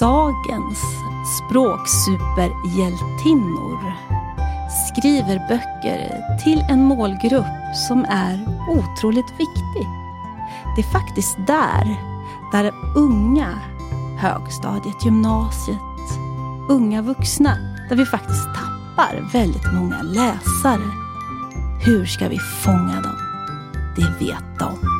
Dagens språksuperhjältinnor skriver böcker till en målgrupp som är otroligt viktig. Det är faktiskt där, där unga, högstadiet, gymnasiet, unga vuxna, där vi faktiskt tappar väldigt många läsare. Hur ska vi fånga dem? Det vet de.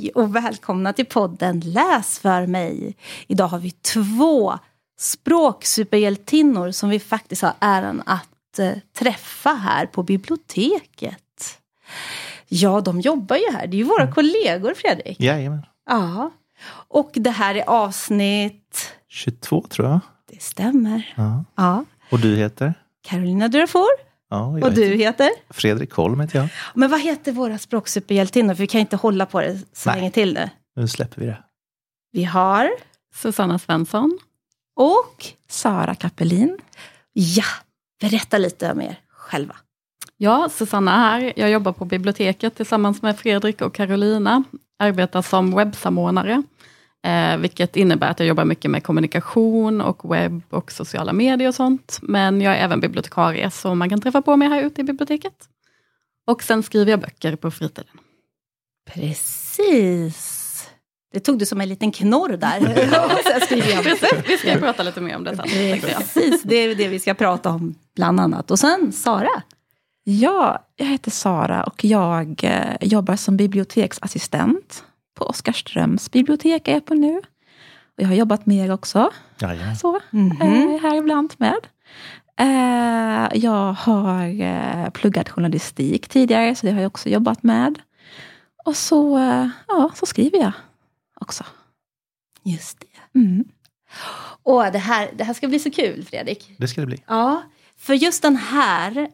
Hej och välkomna till podden Läs för mig. Idag har vi två språksuperhjältinnor som vi faktiskt har äran att eh, träffa här på biblioteket. Ja, de jobbar ju här. Det är ju våra kollegor, Fredrik. Jajamän. Ja. Och det här är avsnitt... 22 tror jag. Det stämmer. Ja. Ja. Och du heter? Carolina Durafor. Ja, jag Och du heter heter? Fredrik Holm heter jag. Men vad heter våra språksuperhjältinnor? För vi kan inte hålla på det så Nej. länge till nu. Nu släpper vi det. Vi har... Susanna Svensson. Och... Sara Kappelin. Ja, berätta lite om er själva. Ja, Susanna här. Jag jobbar på biblioteket tillsammans med Fredrik och Carolina. Arbetar som webbsamordnare, eh, vilket innebär att jag jobbar mycket med kommunikation och webb och sociala medier och sånt. Men jag är även bibliotekarie, så man kan träffa på mig här ute i biblioteket. Och sen skriver jag böcker på fritiden. Precis. Det tog du som en liten knorr där. Precis, vi ska prata lite mer om det sen. Precis, det är det vi ska prata om bland annat. Och sen Sara. Ja, jag heter Sara och jag eh, jobbar som biblioteksassistent på Oskarströms bibliotek är jag på nu. Och jag har jobbat med er också, så, Mhm. eh, här ibland med. Eh, jag har eh, pluggat journalistik tidigare, så det har jag också jobbat med. Och så, eh, ja, så skriver jag också. Just det. Mm. Och det här, det här ska bli så kul, Fredrik. Det ska det bli. Ja, för just den här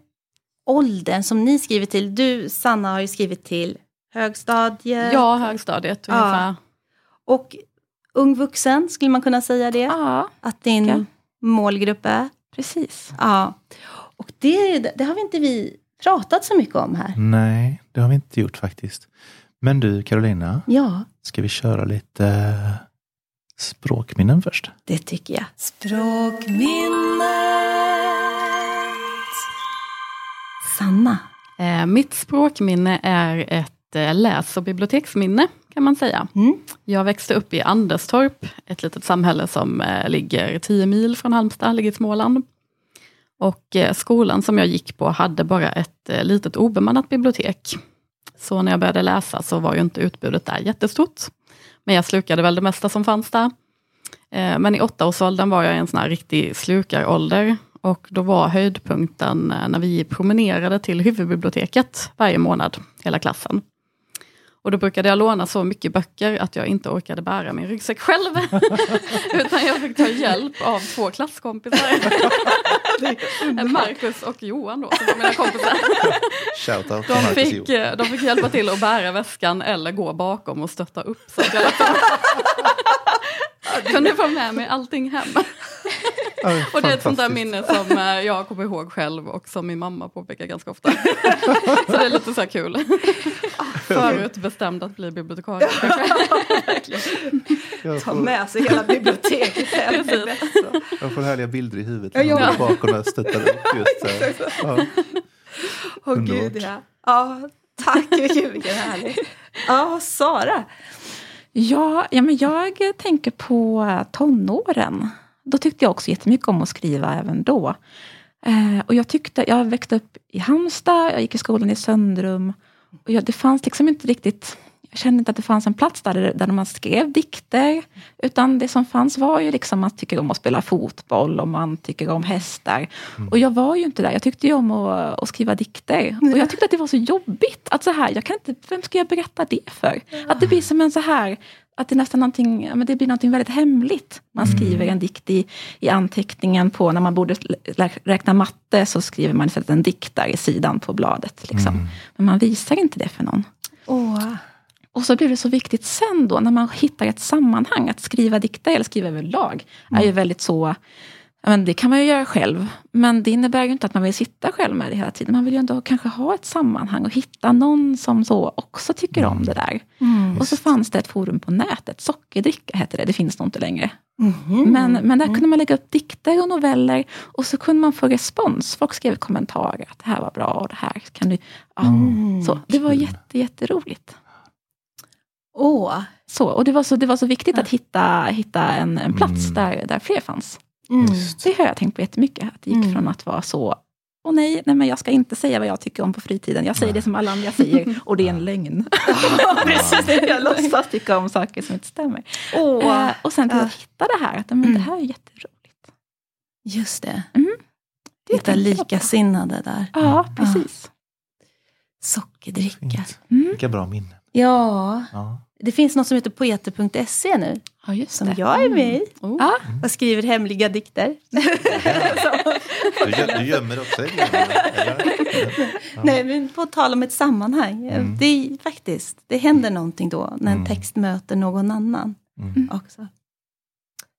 åldern som ni skriver till. Du, Sanna, har ju skrivit till högstadiet. Ja, högstadiet Ja. ungefär. Och ung vuxen, skulle man kunna säga det? Ja, Att din Ja. målgrupp är? precis. Ja. Och det, det har vi inte vi pratat så mycket om här. Nej, det har vi inte gjort faktiskt. Men du Carolina, Ja, ska vi köra lite eh, språkminnen först? det tycker jag. Språkminnet. Sanna. Eh, mitt språkminne är ett läs och biblioteksminne, kan man säga. Mm. Jag växte upp i Anderstorp, ett litet samhälle som eh, ligger 10 mil från Halmstad, ligger i Småland. Och eh, skolan som jag gick på hade bara ett eh, litet obemannat bibliotek. Så när jag började läsa så var ju inte utbudet där jättestort. Men jag slukade väl det mesta som fanns där. Men i åttaårsåldern var jag i en sån här riktig slukarålder. Och då var höjdpunkten när vi promenerade till huvudbiblioteket varje månad, hela klassen. Och då brukade jag låna så mycket böcker att jag inte orkade bära min ryggsäck själv. Utan jag fick ta hjälp av två klasskompisar. Marcus och Johan då, som var mina kompisar. Shoutout till De fick, de fick hjälpa till att bära väskan eller gå bakom och stötta upp. Så att jag kunde få med mig allting hem. Och det är ett sånt där minne som eh, jag kommer ihåg själv och som min mamma påpekar ganska ofta. Så det är lite så här kul. Förutbestämd att bli bibliotekarie. Jag Ta med sig hela biblioteket hem. Jag får härliga bilder i huvudet. När jag jag med. går bak och jag stöttar upp. Just. Ja. Åh gud ja. Ja, tack. Gud, vilken härlig. Ja, Sara. Ja, ja men jag tänker på eh, tonåren. Då tyckte jag också jättemycket om att skriva även då. Eh, och jag tyckte, jag växte upp i Halmstad, jag gick i skolan i Söndrum. Och jag, det fanns liksom inte riktigt, jag kände inte att det fanns en plats där, där man skrev dikter. Utan det som fanns var ju liksom man tycker om att spela fotboll och man tycker om hästar. Och jag var ju inte där, jag tyckte ju om att, att skriva dikter. Och jag tyckte att det var så jobbigt. Att så här, jag kan inte, vem ska jag berätta det för? Att det blir som en så här, att det nästan någonting, ja, men det blir någonting väldigt hemligt. Man skriver en dikt i, i anteckningen på, när man borde räkna matte så skriver man istället en dikt där i sidan på bladet. Liksom. Men man visar inte det för någon. Åh. Och så blir det så viktigt sen då, när man hittar ett sammanhang. Att skriva dikter, eller skriva överlag, är ju väldigt så men det kan man ju göra själv. Men det innebär ju inte att man vill sitta själv med det hela tiden. Man vill ju ändå kanske ha ett sammanhang och hitta någon som så också tycker om det där. Mm. Och så fanns det ett forum på nätet, Sockerdricka hette det, det finns nog inte längre. Mhm. Men, men där kunde man lägga upp dikter och noveller och så kunde man få respons. Folk skrev kommentarer att det här var bra och det här kan du... Ja, Mm. så. Det var jätte, jätteroligt. Åh. Så, och det var så, det var så viktigt att hitta, hitta en, en plats Mm. där, där fler fanns. Mm. Det har jag tänkt på jättemycket. Att det gick Mm. från att vara så, åh nej, nej, men jag ska inte säga vad jag tycker om på fritiden. Jag säger det som alla andra säger och det är en lögn. Precis, jag låtsas tycka om saker som inte stämmer. Åh. Eh, och sen till Ja. att hitta det här, att men, det Mm. här är jätteroligt. Just det. Mm. Det Hitta likasinnade där. Ja, precis. Sockerdricka. Fint. Mm. Vilka bra minnen. Ja, Ja. Det finns något som heter poeter.se nu. Ja, just Som det. jag är med i. Oh. Ja, Och skriver hemliga dikter. Du, gö- du gömmer också? Ja. Nej, men på tal om ett sammanhang. Mm. Det är faktiskt, det händer någonting då när en Mm. text möter någon annan Mm. också.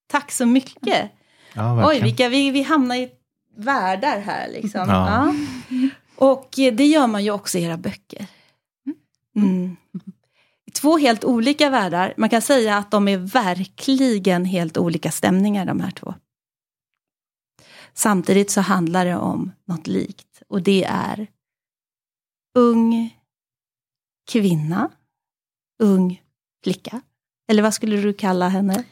Tack så mycket. Ja, Oj, vilka, vi, vi hamnar i världar här liksom. Ja. Ja. Och det gör man ju också i era böcker. Två helt olika världar. Man kan säga att de är verkligen helt olika stämningar de här två. Samtidigt så handlar det om något likt. Och det är ung kvinna, ung flicka. Eller vad skulle du kalla henne?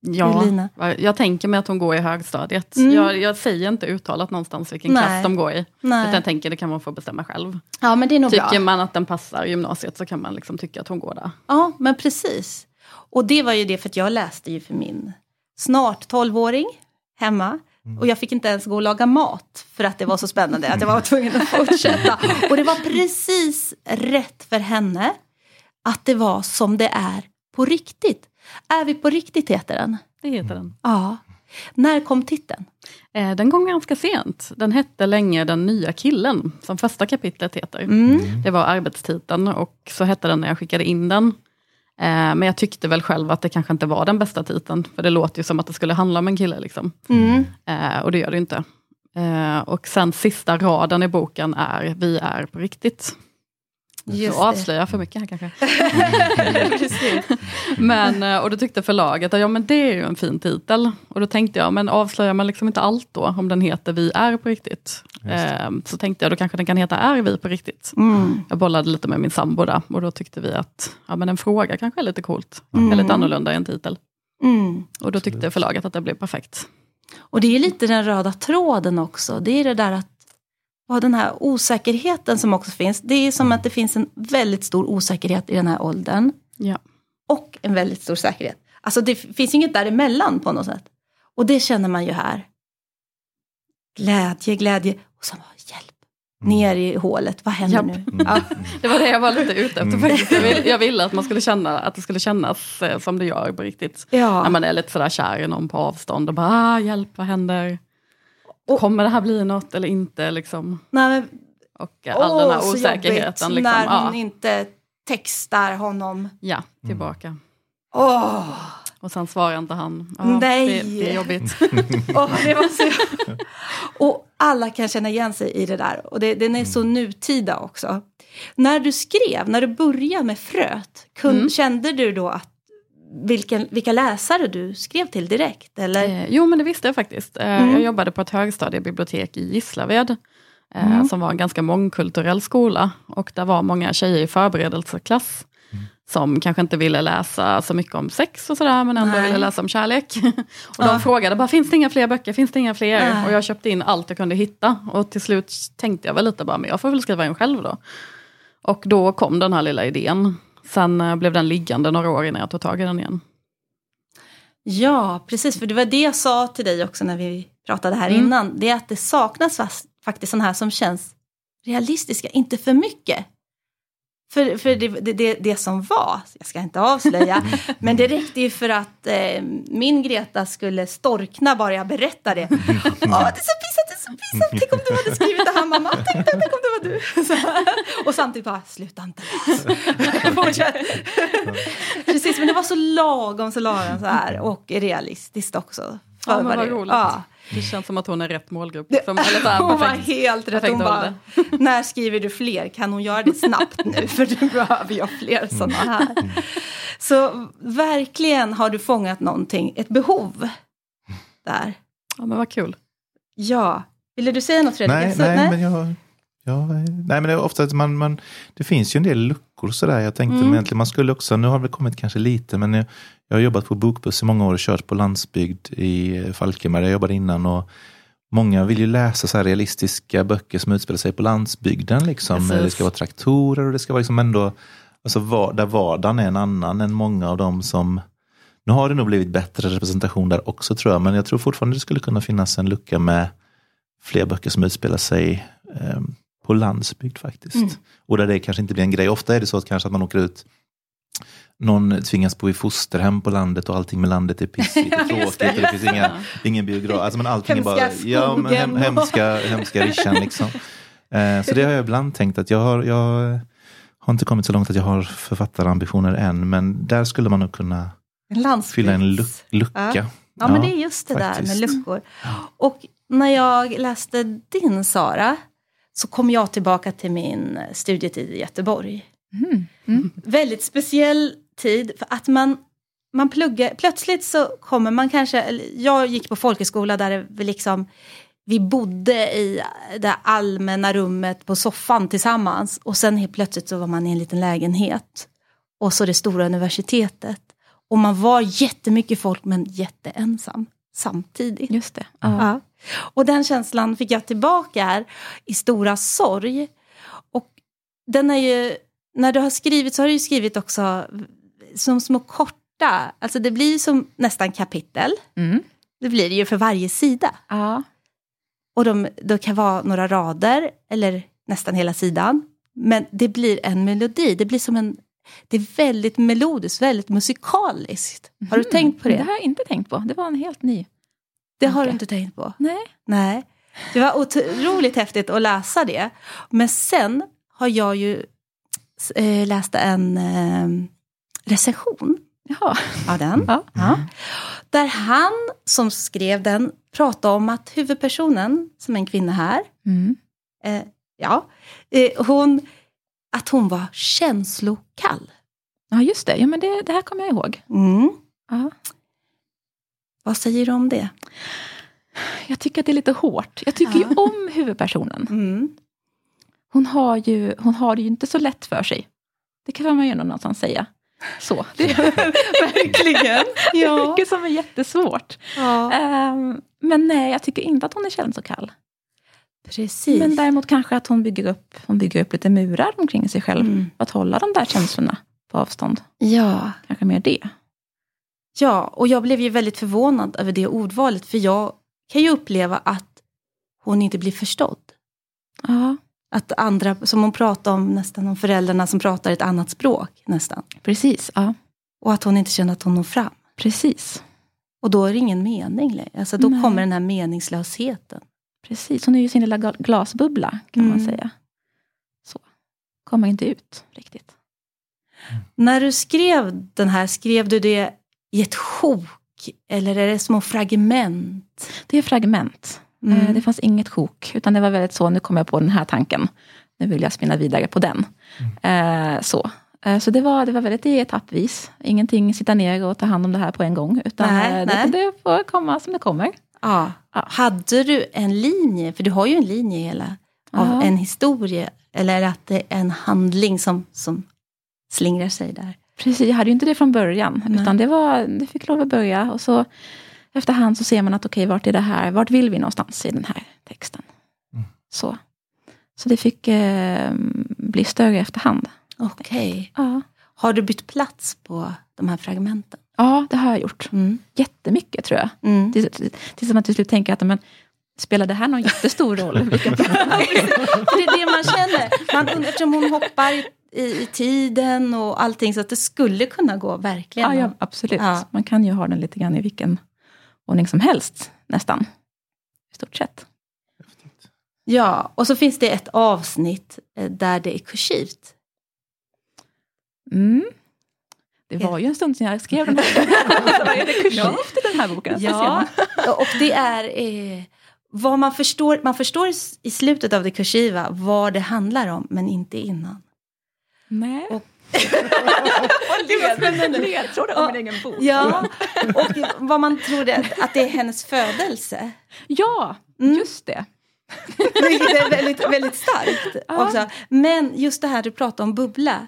Ja, Elina. jag tänker mig att hon går i högstadiet. Mm. Jag, jag säger inte uttalat någonstans vilken Nej. klass de går i. Utan Nej. jag tänker det kan man få bestämma själv. Ja, men det är nog bra. Tycker man att den passar gymnasiet så kan man liksom tycka att hon går där. Ja, men precis. Och det var ju det för att jag läste ju för min snart 12-åring hemma. Och jag fick inte ens gå och laga mat för att det var så spännande att jag var tvungen att fortsätta. Och det var precis rätt för henne att det var som det är på riktigt. Är vi på riktigt heter den? Det heter den. Ja. När kom titeln? Eh, Den kom ganska sent. Den hette länge Den nya killen, som första kapitlet heter. Mm. Det var arbetstiteln och så hette den när jag skickade in den. Eh, Men jag tyckte väl själv att det kanske inte var den bästa titeln, för det låter ju som att det skulle handla om en kille. Liksom. Mm. Eh, och det gör det inte. Och sen sista raden i boken är Vi är på riktigt. Just Så det. avslöjar jag för mycket här kanske. Precis. Men, eh, och då tyckte förlaget att ja, men det är ju en fin titel. Och då tänkte jag, men avslöjar man liksom inte allt då, om den heter Vi är på riktigt? Eh, så tänkte jag, då kanske den kan heta Är vi på riktigt? Mm. Jag bollade lite med min sambo där, och då tyckte vi att ja, men en fråga kanske är lite coolt. Mm. Är lite annorlunda i en titel. Mm. Och då tyckte förlaget att det blev perfekt. Och det är lite den röda tråden också. Det är det där att ha den här osäkerheten som också finns. Det är som att det finns en väldigt stor osäkerhet i den här åldern. Ja. Och en väldigt stor säkerhet. Alltså det finns inget däremellan på något sätt. Och det känner man ju här. Glädje, glädje. Och sen bara hjälp. Ner i hålet. Vad händer Japp. nu? Mm. Ja. Det var det jag var lite ute efter Mm. faktiskt. Jag, vill, jag ville att man skulle känna att det skulle kännas eh, som det gör på riktigt. När ja. man är lite sådär kär i någon på avstånd och bara ah, hjälp, vad händer? Och- Kommer det här bli något eller inte? Liksom. Nej, men, Och eh, all åh, den här osäkerheten. Liksom, när hon ja, inte textar honom. ja, tillbaka. Åh, Och sen svarar inte han. Ja, Nej. Det, det är jobbigt. åh, det var så... Och alla kan känna igen sig i det där. Och det, den är så nutida också. När du skrev, när du började med fröet, kun, Mm. kände du då att vilken, vilka läsare du skrev till direkt? Eller? Eh, jo, men det visste jag faktiskt. Eh, Mm. Jag jobbade på ett högstadiebibliotek i Gislaved. Eh, Mm. Som var en ganska mångkulturell skola. Och där var många tjejer i förberedelseklass. Som kanske inte ville läsa så mycket om sex och sådär, men ändå Nej. ville läsa om kärlek. och Ja. de frågade bara, finns det inga fler böcker? Finns det inga fler? Nej. Och jag köpte in allt jag kunde hitta. Och till slut tänkte jag väl lite bara, men jag får väl skriva en själv då. Och då kom den här lilla idén. Sen eh, blev den liggande några år innan jag tog tag i den igen. Ja, precis. För det var det jag sa till dig också när vi pratade här Mm. innan. Det är att det saknas fast, faktiskt sådana här som känns realistiska, inte för mycket. För, för det, det, det, som var, jag ska inte avslöja, men det räckte ju för att eh, min Greta skulle storkna bara jag berättade det. Åh, det är så pinsamt, det är så pinsamt, tänk om du hade skrivit det här mamma, tänk, tänk om det var du. Så. Och samtidigt bara, sluta inte. Precis, men det var så lagom så lagom så här och realistiskt också. Ja, men vad roligt. Ja. Det känns som att hon är rätt målgrupp. Liksom, eller så här, hon var helt rätt. Hon bara, när skriver du fler? Kan hon göra det snabbt nu? För du behöver ha fler sådana här. Så verkligen har du fångat någonting, ett behov där. Ja, men vad kul. Ja. Ville du säga något Fredrik? Nej, Så- nej, men jag... Ja, nej, men det är ofta att man, man... Det finns ju en del luckor sådär. Jag tänkte Mm. men egentligen man skulle också... Nu har det kommit kanske lite, men jag, jag har jobbat på bokbuss i många år och kört på landsbygd i eh, Falkenberg. Jag jobbade innan och många vill ju läsa så här realistiska böcker som utspelar sig på landsbygden. Liksom. Precis. Det ska vara traktorer och det ska vara liksom ändå... Alltså var, där vardagen är en annan än många av dem som... Nu har det nog blivit bättre representation där också tror jag, men jag tror fortfarande det skulle kunna finnas en lucka med fler böcker som utspelar sig eh, på landsbygd faktiskt. Mm. Och där det kanske inte blir en grej. Ofta är det så att kanske att man åker ut någon tvingas bo i fosterhem på landet och allting med landet är pissigt och tråkigt. och det finns inga, ingen biograf. Alltså, men allting är bara Hemska ja, men hem, hemska, hemska rischan. Liksom. Eh, så det har jag ibland tänkt att jag har, jag har inte kommit så långt att jag har författarambitioner än. Men där skulle man nog kunna En fylla en luc- lucka. Ja. Ja, men det är just det där faktiskt. med luckor. Och när jag läste din Sara, så kom jag tillbaka till min studietid i Göteborg. Mm. Mm. Väldigt speciell tid, för att man, man pluggar, plötsligt så kommer man kanske, jag gick på folkhögskola där väl liksom, vi bodde i det allmänna rummet på soffan tillsammans och sen helt plötsligt så var man i en liten lägenhet. Och så det stora universitetet. Och man var jättemycket folk men jätteensam samtidigt. Just det. Ja. Ja. Och den känslan fick jag tillbaka här i stora sorg. Och den är ju, när du har skrivit så har du ju skrivit också som små korta, alltså det blir som nästan kapitel. Mm. Det blir det ju för varje sida. Ja. Och de, de kan vara några rader eller nästan hela sidan. Men det blir en melodi, det blir som en, det är väldigt melodiskt, väldigt musikaliskt. Har du Mm. tänkt på det? Det har jag inte tänkt på. Det var en helt ny. Det har du inte tänkt på? Nej. Nej. Det var otroligt häftigt att läsa det. Men sen har jag ju eh, läst en eh, recension Jaha. av den. Ja. Ja. Där han som skrev den pratade om att huvudpersonen, som är en kvinna här, Mm. eh, ja, eh, hon, att hon var känslokall. Ja, just det. Ja, men det, det här kommer jag ihåg. Mm. Ja. Vad säger du om det? Jag tycker att det är lite hårt. Jag tycker Ja. ju om huvudpersonen. Mm. Hon har, ju, hon har det ju inte så lätt för sig. Det kan man ju någonstans säga. Så. Verkligen. Ja. mycket som är jättesvårt. ja. Ehm, men nej, jag tycker inte att hon är känslokall. Precis. Men däremot kanske att hon bygger upp, hon bygger upp lite murar omkring sig själv. Mm. Att hålla de där känslorna på avstånd. Ja. Kanske mer det. Ja, och jag blev ju väldigt förvånad över det ordvalet. För jag kan ju uppleva att hon inte blir förstådd. Ja, Att andra, som hon pratar om nästan, om föräldrarna som pratar ett annat språk nästan. precis. Ja, Och att hon inte känner att hon når fram. precis. Och då är det ingen mening längre. Alltså då Nej. kommer den här meningslösheten. Precis, hon är ju sin lilla glasbubbla kan man Mm. säga. Så. Kommer inte ut riktigt. När du skrev den här, skrev du det i ett sjok? Eller är det små fragment? Det är fragment. Mm. Eh, Det fanns inget sjok, utan det var väldigt så, nu kom jag på den här tanken. Nu vill jag spinna vidare på den. Eh, så Eh, så det, var, det var väldigt etappvis. Ingenting sitta ner och ta hand om det här på en gång. Utan Nej, eh, nej. det, det får komma som det kommer. Ja. Ja. Hade du en linje? För du har ju en linje hela. Av Ja. en historia. Eller att det är en handling som, som slingrar sig där. Precis, jag hade ju inte det från början. Nej. Utan det, var, det fick lov att börja. Och så efterhand så ser man att okej, vart är det här? Vart vill vi någonstans i den här texten? Mm. Så. så det fick eh, bli större efterhand. Okej. Ja. Har du bytt plats på de här fragmenten? ja, det har jag gjort. Mm. Jättemycket tror jag. Mm. Som att till slut tänker att men, spelar det här någon jättestor roll? Vilka det är det man känner. Man, undrar- eftersom hon hoppar i, i, i tiden och allting så att det skulle kunna gå verkligen. ja, ja, absolut. Ja. Man kan ju ha den lite grann i vilken ordning som helst, nästan. I stort sett. Ja, och så finns det ett avsnitt eh, där det är kursivt. Mm. Det var ju en stund sedan jag skrev den här boken. Så vad är det kursivt i den här boken? Ja, och det är eh, vad man förstår. Man förstår i slutet av det kursiva vad det handlar om, men inte innan. Nej. Och- det var spännande. Ledtrådar om min egen bok. Ja, och vad man tror det, att det är hennes födelse. Ja, Mm. just det. Vilket är väldigt, väldigt starkt. Ja. Också. Men just det här du pratar om bubbla.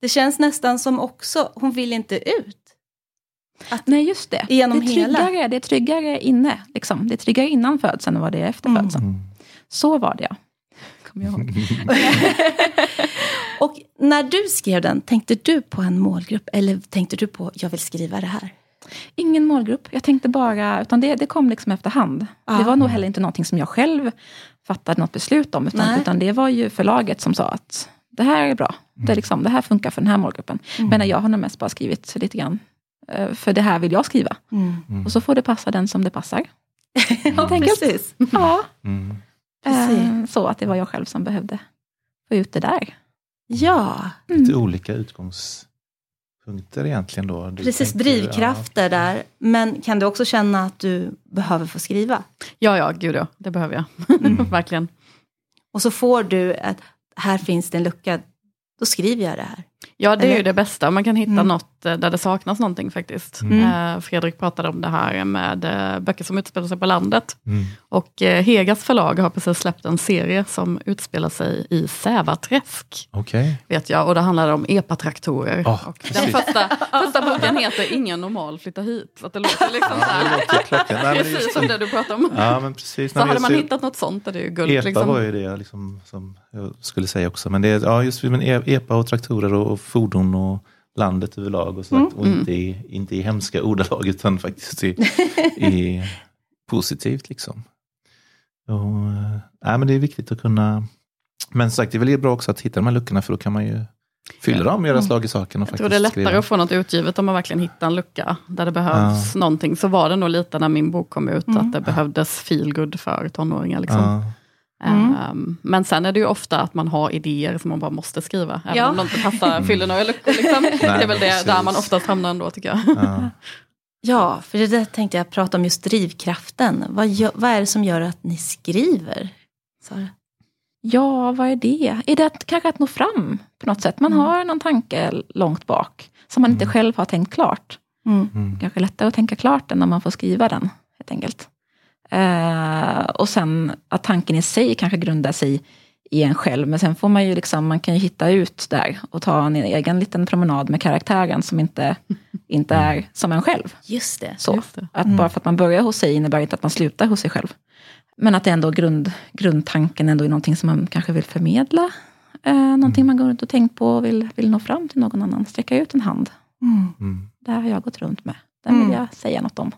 Det känns nästan som också, hon vill inte ut. Nej, just det. Genom det, är hela. tryggare, det är tryggare inne. Liksom. Det är tryggare innan födseln än vad det är efter Mm. födseln. Mm. Så var det, ja. Kommer jag ihåg. Och när du skrev den, tänkte du på en målgrupp eller tänkte du på jag vill skriva det här? Ingen målgrupp. Jag tänkte bara, utan det, det kom liksom efterhand. Ja. Det var nog heller inte någonting som jag själv fattade något beslut om. Utan, Nej. utan det var ju förlaget som sa att det här är bra. Det, är liksom, det här funkar för den här målgruppen. Men jag har nog mest bara skrivit lite grann. eh, För det här vill jag skriva. Mm. Och så får det passa den som det passar. Ja, precis. Ja, Mm. Precis. eh, så att det var jag själv som behövde få ut det där. Ja, Lite olika utgångspunkter egentligen då. Du precis. tänker, Drivkrafter där. Men kan du också känna att du behöver få skriva? Ja, ja, gud ja, det behöver jag. Verkligen. Och så får du att här finns det en lucka. Då skriver jag det här. Ja, det är Eller- ju det bästa. Man kan hitta Mm. något eh, där det saknas någonting faktiskt. Mm. Eh, Fredrik pratade om det här med eh, böcker som utspelar sig på landet. Mm. Och Hegas förlag har precis släppt en serie som utspelar sig i Sävaträsk. Okej. Vet jag, och det handlar om epatraktorer. Ja, och den första, första boken heter Ingen normal flyttar hit. Så att det låter liksom Ja, det låter ju Precis just som det du pratade om. Ja, men precis. Så Nej, hade man just- hittat något sånt, är det ju guld. EPA liksom. var ju det jag liksom, som jag skulle säga också. Men det är ja, just men E- EPA och traktorer och, och fordon och landet överlag. Och, så Mm. att, och inte, i, inte i hemska ordalag utan faktiskt i, i positivt. liksom. Och, nej, men det är viktigt att kunna... Men sagt, det är väl bra också att hitta de här luckorna för då kan man ju fylla dem göra slag i saken. Och Jag tror det är faktiskt lättare skriva. att få något utgivet om man verkligen hittar en lucka där det behövs någonting. Så var det nog lite när min bok kom ut, Mm. att det behövdes feelgood för tonåringar. Liksom. Ja. Mm. Ehm, men sen är det ju ofta att man har idéer som man bara måste skriva, även Ja. om de inte passar, fyller några luckor. Liksom. det är väl det, precis. där man oftast hamnar ändå tycker jag. Ja. Ja, för det där tänkte jag prata om just drivkraften. Vad, gör, vad är det som gör att ni skriver? Sara? Ja, vad är det? Är det att, kanske att nå fram på något sätt? Man Mm. har någon tanke långt bak som man inte själv har tänkt klart. Mm. Mm. Kanske lättare att tänka klart än när man får skriva den, helt enkelt. Eh, och sen att tanken i sig kanske grundar sig i en själv, men sen får man ju liksom, man kan ju hitta ut där och ta en egen liten promenad med karaktären som inte, inte är som en själv. Just det. Så. Just det. Att bara för att man börjar hos sig innebär inte att man slutar hos sig själv. Men att det ändå grund, grundtanken ändå är någonting som man kanske vill förmedla. Eh, någonting man går runt och tänkt på och vill, vill nå fram till någon annan. Sträcka ut en hand. Mm. Mm. Det här har jag gått runt med. Den vill Mm. jag säga något om.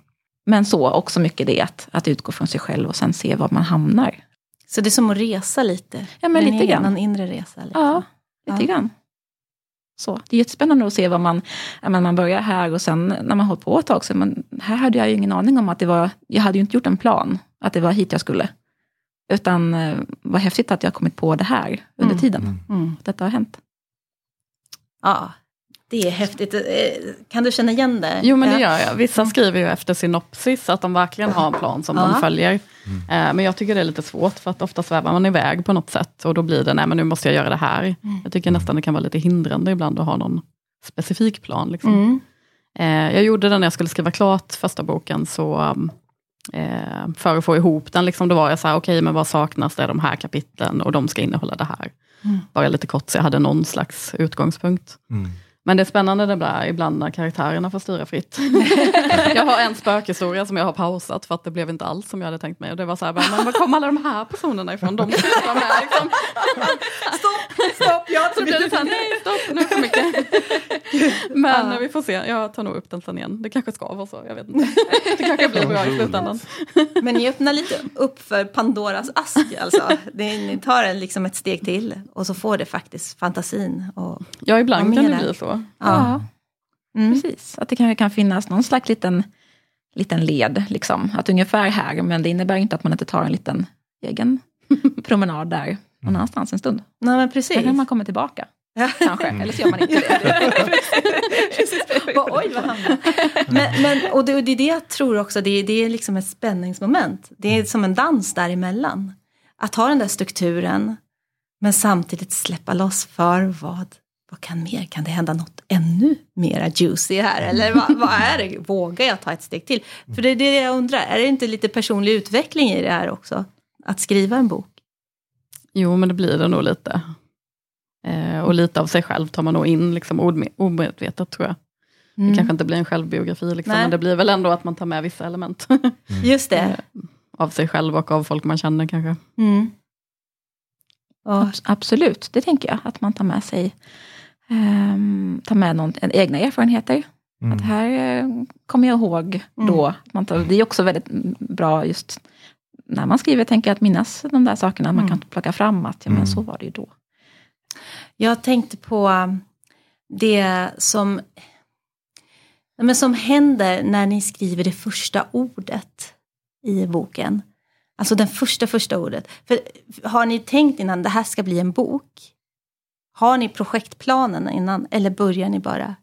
Men så också mycket det att, att utgå från sig själv och sen se var man hamnar. Så det är som att resa lite? Ja, men lite grann. En inre resa? Liksom. Ja, lite Ja. grann. Så. Det är jättespännande att se vad man, men man börjar här och sen när man hållit på ett tag, så men här hade jag ju ingen aning om att det var, jag hade ju inte gjort en plan, att det var hit jag skulle. Utan eh, vad häftigt att jag kommit på det här under Mm. tiden. Mm. Mm. Att detta har hänt. Ja, det är häftigt. Eh, Kan du känna igen det? Jo men det Ja. gör jag. Vissa skriver ju efter synopsis, att de verkligen har en plan som Ja. de följer. Eh, Men jag tycker det är lite svårt, för att ofta svävar man iväg på något sätt. Och då blir det, nej men nu måste jag göra det här. Mm. Jag tycker nästan det kan vara lite hindrande ibland att ha någon specifik plan. Liksom. Mm. Eh, jag gjorde det när jag skulle skriva klart första boken, så eh, för att få ihop den, liksom, då var jag så här, okej men vad saknas, det är de här kapitlen och de ska innehålla det här. Mm. Bara lite kort, så jag hade någon slags utgångspunkt. Men det är spännande det blir ibland när karaktärerna får styra fritt. jag har en spökhistoria som jag har pausat för att det blev inte alls som jag hade tänkt mig. Och det var så här, men var kom alla de här personerna ifrån? De med liksom. Stopp, stopp, jag Så blev det så här, nej stopp, nu för mycket. Men eh, vi får se, jag tar nog upp den sen igen. Det kanske ska vara så, jag vet inte. Det kanske blir bra i slutändan. Men ni öppnar lite upp för Pandoras ask alltså. Det, ni tar en, liksom ett steg till och så får det faktiskt fantasin. Och, Ja, ibland Ja, kan det bli där. Så. ja. Mm. Precis. Att det kanske kan finnas någon slags liten, liten led. Liksom. Att ungefär här, men det innebär inte att man inte tar en liten egen promenad där någon annanstans en stund. Nej men Sen precis. kan man komma tillbaka. kanske. Eller så gör man inte det. Bara, Oj, vad hamnade men, men, och, det, och det är det jag tror också, det är, det är liksom ett spänningsmoment. Det är som en dans däremellan. Att ha den där strukturen, men samtidigt släppa loss för vad, vad kan mer? Kan det hända något ännu mera juicy här? Eller vad, vad är det? Vågar jag ta ett steg till? För det är det jag undrar, är det inte lite personlig utveckling i det här också? Att skriva en bok? Jo, men det blir det nog lite. Eh, och lite av sig själv tar man nog in liksom, omedvetet tror jag. Mm. Det kanske inte blir en självbiografi, liksom, men det blir väl ändå att man tar med vissa element. Just det. av sig själv och av folk man känner kanske. Mm. Och, Abs- Absolut, det tänker jag. Att man tar med sig ehm, tar med någon, en, egna erfarenheter. Mm. Att här eh, kommer jag ihåg då. Att Man tar, det är också väldigt bra just när man skriver, tänker jag, att minnas de där sakerna. Man Mm. kan plocka fram att ja, men Mm. så var det ju då. Jag tänkte på um, det som, men som händer när ni skriver det första ordet i boken. Alltså det första, första ordet. För har ni tänkt innan det här ska bli en bok? Har ni projektplanen innan eller börjar ni bara?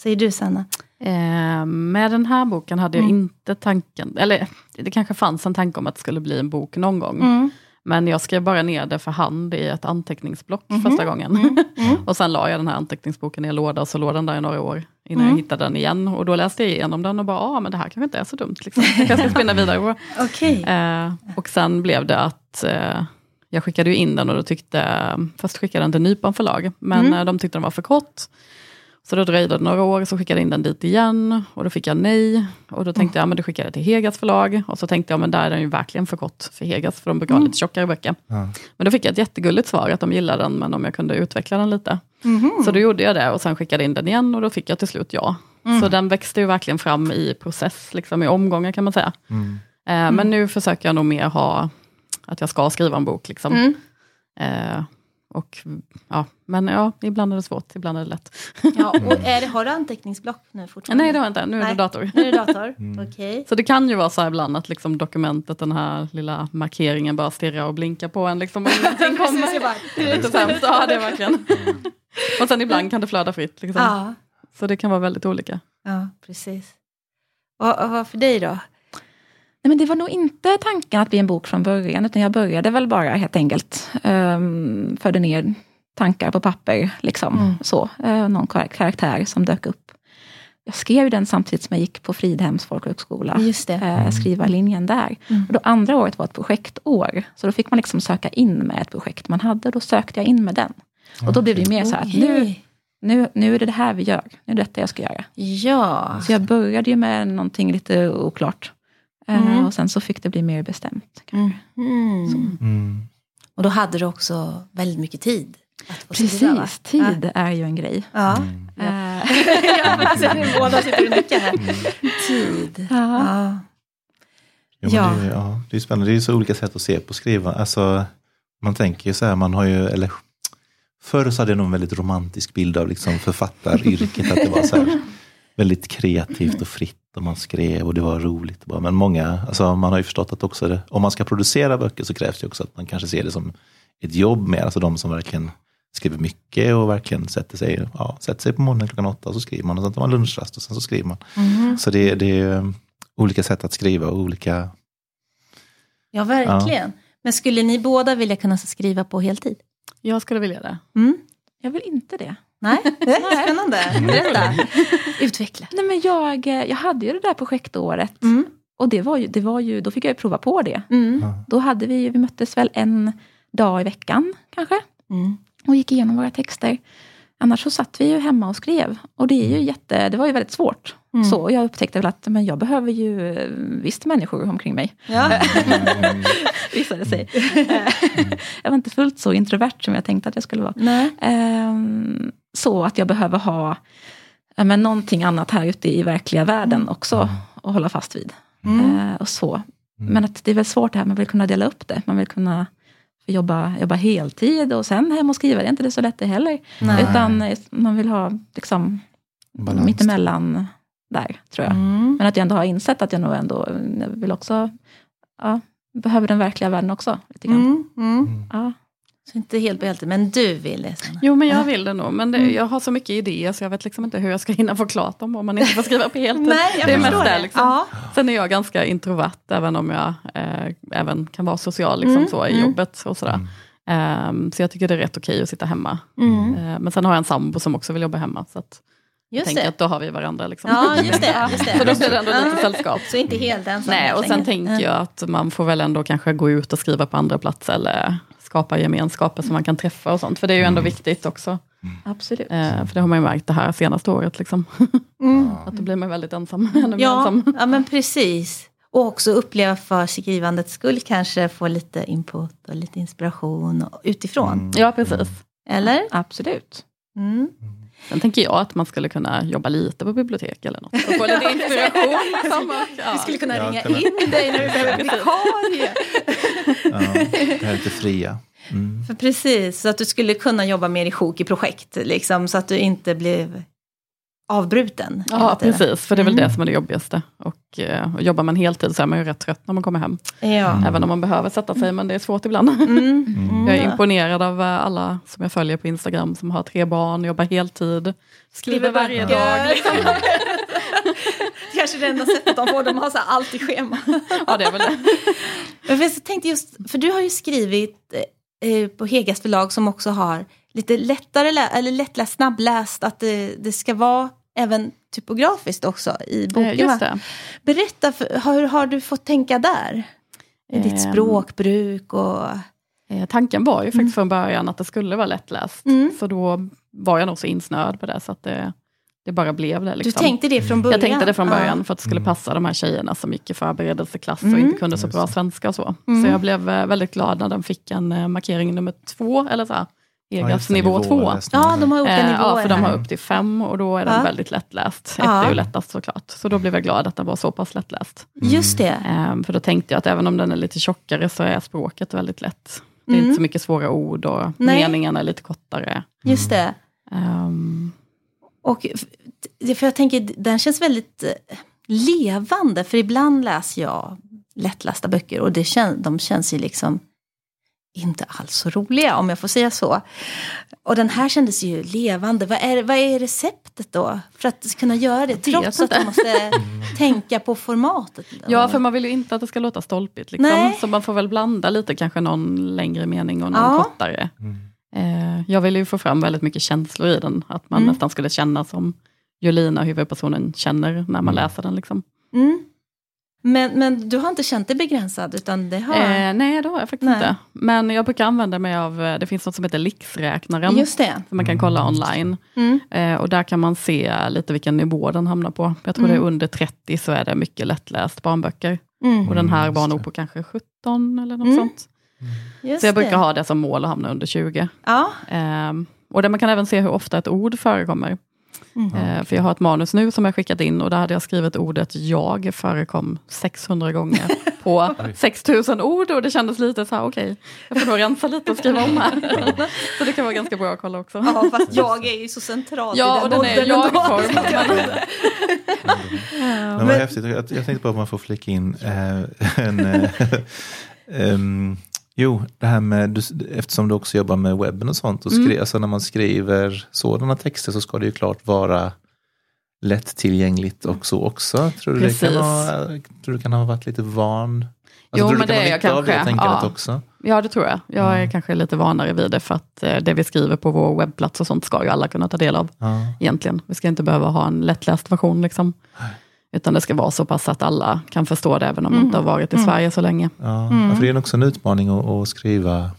Säger du Sanna? Eh, med den här boken hade jag Mm. inte tanken, eller det kanske fanns en tanke om att det skulle bli en bok någon gång. Mm. Men jag skrev bara ner det för hand i ett anteckningsblock Mhm. första gången. Mm. Mm. och sen la jag den här anteckningsboken i en låda, och så låg den där i några år innan Mm. jag hittade den igen. Och då läste jag igenom den och bara, ja ah, men det här kanske inte är så dumt. Liksom. Jag kanske ska spinna vidare på. Okej. Eh, och sen blev det att eh, jag skickade ju in den och då tyckte, först skickade den till Nypan förlag, men Mm. eh, de tyckte den var för kort. Så då dröjde det några år, så skickade jag in den dit igen och då fick jag nej. Och då tänkte jag, men då skickar jag till Hegas förlag. Och så tänkte jag, men där är den ju verkligen för kort för Hegas, för de brukar ha lite tjockare böcker. Ja. Men då fick jag ett jättegulligt svar, att de gillade den, men om jag kunde utveckla den lite. Mhm. Så då gjorde jag det och sen skickade in den igen och då fick jag till slut ja. Mm. Så den växte ju verkligen fram i process, liksom i omgångar kan man säga. Mm. Eh, Men nu försöker jag nog mer ha att jag ska skriva en bok. Liksom. Mm. Eh, och, ja, men ja, ibland är det svårt, ibland är det lätt. Ja, och är det, har du anteckningsblock nu fortfarande? Nej, det har jag inte, nu är det Nej. dator. Nu är det dator? Mm. Okej. Så det kan ju vara så här ibland att liksom dokumentet, den här lilla markeringen bara stirrar och blinkar på en. Liksom, och ingenting kommer. bara- Det är lite sämst, ja det är verkligen. Och sen ibland kan det flöda fritt. Liksom. Ja, Så det kan vara väldigt olika. ja, precis. Och, och vad för dig då? Nej, men det var nog inte tanken att bli en bok från början, utan jag började väl bara helt enkelt. Um, förde ner tankar på papper, liksom. Mm. Så, uh, någon kar- karaktär som dök upp. Jag skrev den samtidigt som jag gick på Fridhems folkhögskola. Just det. eh, skrivarlinjen där. Mm. Och då andra året var ett projektår. Så då fick man liksom söka in med ett projekt man hade. Och då sökte jag in med den. Och då blev det mer så här att nu, nu, nu är det det här vi gör. Nu är det detta jag ska göra. Ja. Så jag började ju med någonting lite oklart. Eh, Mm. Och sen så fick det bli mer bestämt. kanske. Mm. Mm. Och då hade du också väldigt mycket tid. Att få skriva, va? Precis, tid är ju en grej. Ja. Mm. Eh, ja, precis. Båda sitter och nickar här. Tid. ja. Ja. Ja. Det, är- ja, det är spännande. Det är så olika sätt att se på skriva. Alltså, man tänker ju så här, man har ju, eller förr så hade jag nog en väldigt romantisk bild av liksom författaryrket. att det var så här, väldigt kreativt och fritt och man skrev och det var roligt. Bara. Men många, alltså man har ju förstått att också det, om man ska producera böcker så krävs det också att man kanske ser det som ett jobb mer. Alltså de som verkligen skriver mycket och verkligen sätter sig, ja, sätter sig på morgonen klockan åtta och så skriver man och sen tar man lunchrast och sen så skriver man. Mhm. Så det, det är olika sätt att skriva och olika ja, verkligen. Men skulle ni båda vilja kunna skriva på heltid? Jag skulle vilja det. Mm? Jag vill inte det. Nej, spännande. Berätta. Utveckla. Nej, men jag, eh, jag hade ju det där projektåret. Mm. Och det var ju, det var ju, då fick jag ju prova på det. Mm. Då hade vi, vi möttes väl en dag i veckan kanske. Mm. och gick igenom våra texter. Annars så satt vi ju hemma och skrev. Och det, är ju jätte, det var ju väldigt svårt. Mm. Så jag upptäckte väl att men jag behöver ju eh, visst människor omkring mig. Ja. Visade sig. jag var inte fullt så introvert som jag tänkte att jag skulle vara. Nej. Så att jag behöver ha men någonting annat här ute i verkliga världen också. att hålla fast vid. Mm. Eh, och så. Men att det är väl svårt det här, man vill kunna dela upp det. Man vill kunna jobba, jobba heltid och sen hem och skriva. Det är inte det så lätt det heller. Nej. Utan eh, man vill ha liksom balans. mittemellan där, tror jag. Mm. Men att jag ändå har insett att jag nog ändå jag vill också, ja, behöver den verkliga världen också. Lite grann. Mm. Mm. Mm. Ja. Så inte helt på heltid, men du vill det. Sanna. Jo men jag vill det nog, men det, Mm. jag har så mycket idéer så jag vet liksom inte hur jag ska hinna få klart dem om man inte får skriva på heltid. Nej, jag det är mest det. Liksom. Ja. Sen är jag ganska introvert, även om jag eh, även kan vara social liksom, Mm, så, i mm. jobbet. Och sådär. Ehm, så jag tycker det är rätt okej att sitta hemma. Mm. Eh, men sen har jag en sambo som också vill jobba hemma. Så att jag Just tänker det. att då har vi varandra. Liksom. Ja, just det. Just det. Så då blir det ändå lite sällskap. Så inte helt ensam. Nej, och sen tänker jag att man får väl ändå kanske gå ut och skriva på andra platser eller skapa gemenskaper som man kan träffa och sånt. För det är ju ändå viktigt också. Absolut. Eh, för det har man ju märkt det här senaste året. Liksom. Mm. Att då blir man väldigt ensam. Ja, ensam. ja, men precis. Och också uppleva för skrivandets skull kanske få lite input och lite inspiration och- utifrån. Ja, precis. Eller? Absolut. Mm. Sen tänker jag att man skulle kunna jobba lite på bibliotek eller något. Och få lite inspiration. Liksom. Ja. Vi skulle kunna Ja, ringa kunna- in dig när du behöver vikarie. Ja, det här är lite fria. Mm. För precis, så att du skulle kunna jobba mer i sjok i projekt, liksom, så att du inte blev avbruten. Ja, precis. För det är väl Mm. det som är det jobbigaste. Och, eh, och jobbar man heltid så är man ju rätt trött när man kommer hem. Ja. Även om man behöver sätta sig, men det är svårt ibland. Mm. Mm. Jag är imponerad av eh, alla som jag följer på Instagram som har tre barn, jobbar heltid, skriver varje dag. Liksom. Kanske det enda sättet de får, de har så här allt i schema. Ja, det är väl det. Men Jag tänkte just, för du har ju skrivit eh, på Hegas förlag som också har lite lättare, lä- eller lättläst, snabbläst, att det, det ska vara även typografiskt också i boken. Eh, Just va? det. Berätta, för, hur har du fått tänka där? I ditt Ehm. språkbruk och... Eh, Tanken var ju faktiskt från början att det skulle vara lättläst. Mm. Så då var jag nog så insnöad på det så att det, det bara blev det. Du Liksom. tänkte det från början? Jag tänkte det från Ja. början för att det skulle passa de här tjejerna som gick i förberedelseklass och Mm. inte kunde så bra svenska och så. Mm. Så jag blev eh, väldigt glad när den fick en markering nummer två, eller så här, Ja, Egas just det, nivå två. Ja, de har olika Eh, nivåer ja, för de har upp till fem och då är den Ja. väldigt lättläst. Ett Ja. är ju lättast såklart. Så då blev jag glad att den var så pass lättläst. Just det. Eh, för då tänkte jag att även om den är lite tjockare så är språket väldigt lätt. Det är Mm. inte så mycket svåra ord och Nej. meningarna är lite kortare. Just det. Ehm, Och för jag tänker, den känns väldigt eh, levande. För ibland läser jag lättlästa böcker och det kän, de känns ju liksom inte alls så roliga, om jag får säga så. Och den här kändes ju levande. Vad är, vad är receptet då? För att kunna göra det, trots att man måste tänka på formatet. ja, för man vill ju inte att det ska låta stolpigt. Liksom. Nej. Så man får väl blanda lite, kanske någon längre mening och någon Ja. kortare. Mm. Eh, jag ville ju få fram väldigt mycket känslor i den. Att man Mm. nästan skulle känna som Jolina, huvudpersonen, känner när man Mm. läser den. Liksom. Mm. Men, men du har inte känt dig begränsad, utan det har... Eh, nej, det har jag faktiskt Nej. inte. Men jag brukar använda mig av, eh, det finns något som heter Lixräknaren. Just det. Som man kan kolla online. Mm. Eh, och där kan man se lite vilken nivå den hamnar på. Jag tror Mm. det är under 30 så är det mycket lättläst barnböcker. Mm. Och den här Mm, var just nog på kanske 17 eller något Mm. sånt. Just Så jag brukar det. ha det som mål att hamna under 20. Ja. Ehm, och där man kan även se hur ofta ett ord förekommer. Mm. Eh, för jag har ett manus nu som jag skickat in och där hade jag skrivit ordet jag förekom 600 gånger på 6000 ord och det kändes lite så här, okej, jag får nog rensa lite och skriva om här. så det kan vara ganska bra att kolla också. Ja, fast jag är ju så central Ja, i och den den är åldern ändå. jag-form. Så att jag- Men vad häftigt, jag, jag tänkte bara om man får flika in eh, en... Eh, ehm, jo, det här med, du, eftersom du också jobbar med webben och sånt, och skri, Mm. alltså när man skriver sådana texter så ska det ju klart vara lättillgängligt och så också. Tror du, det kan, ha, tror du kan ha varit lite van? Alltså, Jo, men det är jag det kanske, tänkandet ja. också? Ja, det tror jag. Jag är Mm. kanske lite vanare vid det för att eh, det vi skriver på vår webbplats och sånt ska ju alla kunna ta del av Ja. egentligen. Vi ska inte behöva ha en lättläst version liksom. Utan det ska vara så pass att alla kan förstå det även om man inte har varit i Mm. Sverige så länge. Ja, Mm. för det är också en utmaning att, att skriva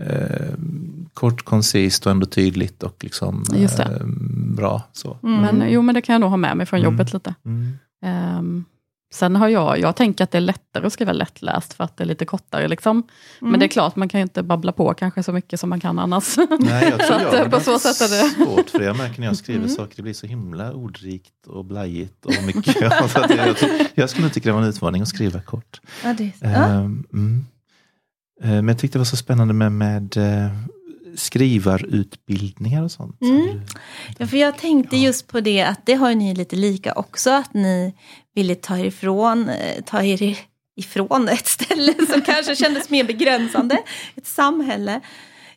eh, kort, koncist och ändå tydligt och liksom eh, bra. Så. Mm. Men jo, men det kan jag nog ha med mig från Mm. jobbet lite. Mm. Ehm, sen har jag, jag tänker att det är lättare att skriva lättläst för att det är lite kortare. Liksom. Mm. Men det är klart, man kan ju inte babbla på kanske så mycket som man kan annars. Nej, jag tror att, jag har på så sätt är det- svårt för. Jag märker när jag skriver Mm. saker, det blir så himla ordrikt och blajigt och mycket. så att jag, jag, jag skulle tycka det var en utmaning att skriva kort. Ja, det, ja. Ehm, mm. Eh, Men jag tyckte det var så spännande med, med eh, skrivarutbildningar och sånt. Mm. Ja, för jag tänkte just på det att det har ju ni lite lika också, att ni ville ta er ifrån, eh, ta er ifrån ett ställe som kanske kändes mer begränsande, ett samhälle.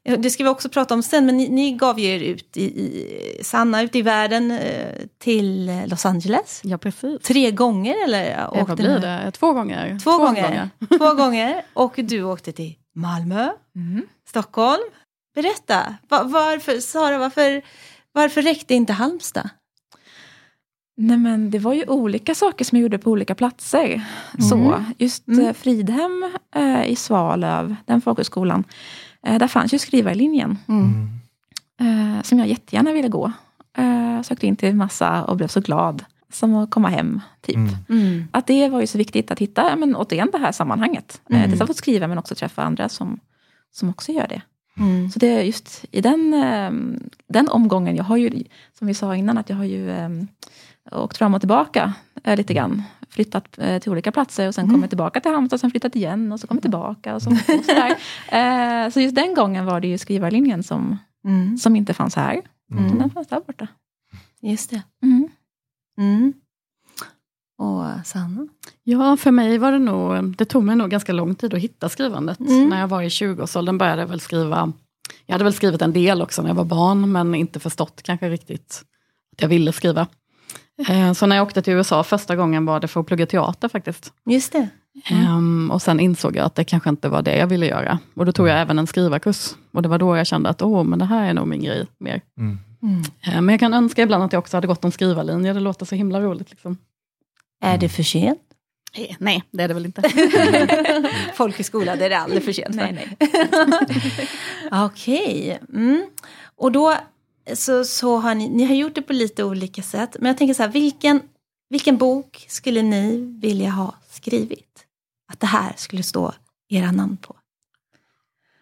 Ja, Det ska vi också prata om sen, men ni, ni gav er ut i, i Sanna, ut i världen eh, till Los Angeles. Ja, precis. Tre gånger eller? Eh, åkte Vad blir det? Två gånger. Två, gånger. Två gånger. Och du åkte till Malmö, Mm. Stockholm. Berätta, Va- varför, Sara, varför, varför räckte inte Halmstad? Nej men det var ju olika saker som jag gjorde på olika platser. Så, just Mm. Fridhem eh, i Svalöv, den folkhögskolan, eh, där fanns ju skrivarlinjen. Mm. eh, som jag jättegärna ville gå. Eh, sökte in till massa och blev så glad. Som att komma hem, typ. Mm. Mm. Att det var ju så viktigt att hitta, men återigen det här sammanhanget. Eh, Mm. dels att få skriva men också träffa andra som, som också gör det. Mm. Så det är just i den, eh, den omgången, jag har ju, som vi sa innan, att jag har ju åkt fram och tillbaka eh, lite grann. Flyttat eh, till olika platser och sen Mm. kommit tillbaka till Halmstad, sen flyttat igen och så kommit tillbaka. Och så, och sådär. Eh, så just den gången var det ju skrivarlinjen som, Mm. som inte fanns här. Mm. Den fanns där borta. Just det. Mm. Mm. Och Sanna? Ja, för mig var det nog, det tog mig nog ganska lång tid att hitta skrivandet. Mm. När jag var i 20-årsåldern började jag väl skriva, jag hade väl skrivit en del också när jag var barn, men inte förstått kanske riktigt att jag ville skriva. Eh, Så när jag åkte till USA första gången var det för att plugga teater faktiskt. Just det. Ehm, och sen insåg jag att det kanske inte var det jag ville göra. Och då tog jag även en skrivarkurs. Och det var då jag kände att, åh, men det här är nog min grej mer. Mm. Mm. Eh, Men jag kan önska ibland att jag också hade gått en skrivarlinje, det låter så himla roligt. Liksom. Är det för sent? Eh, Nej, det är det väl inte. Folkhögskola, det är det aldrig för sent. Nej, nej. Okej. Mm. Och då så, så har ni, ni har gjort det på lite olika sätt. Men jag tänker så här, vilken, vilken bok skulle ni vilja ha skrivit? Att det här skulle stå era namn på.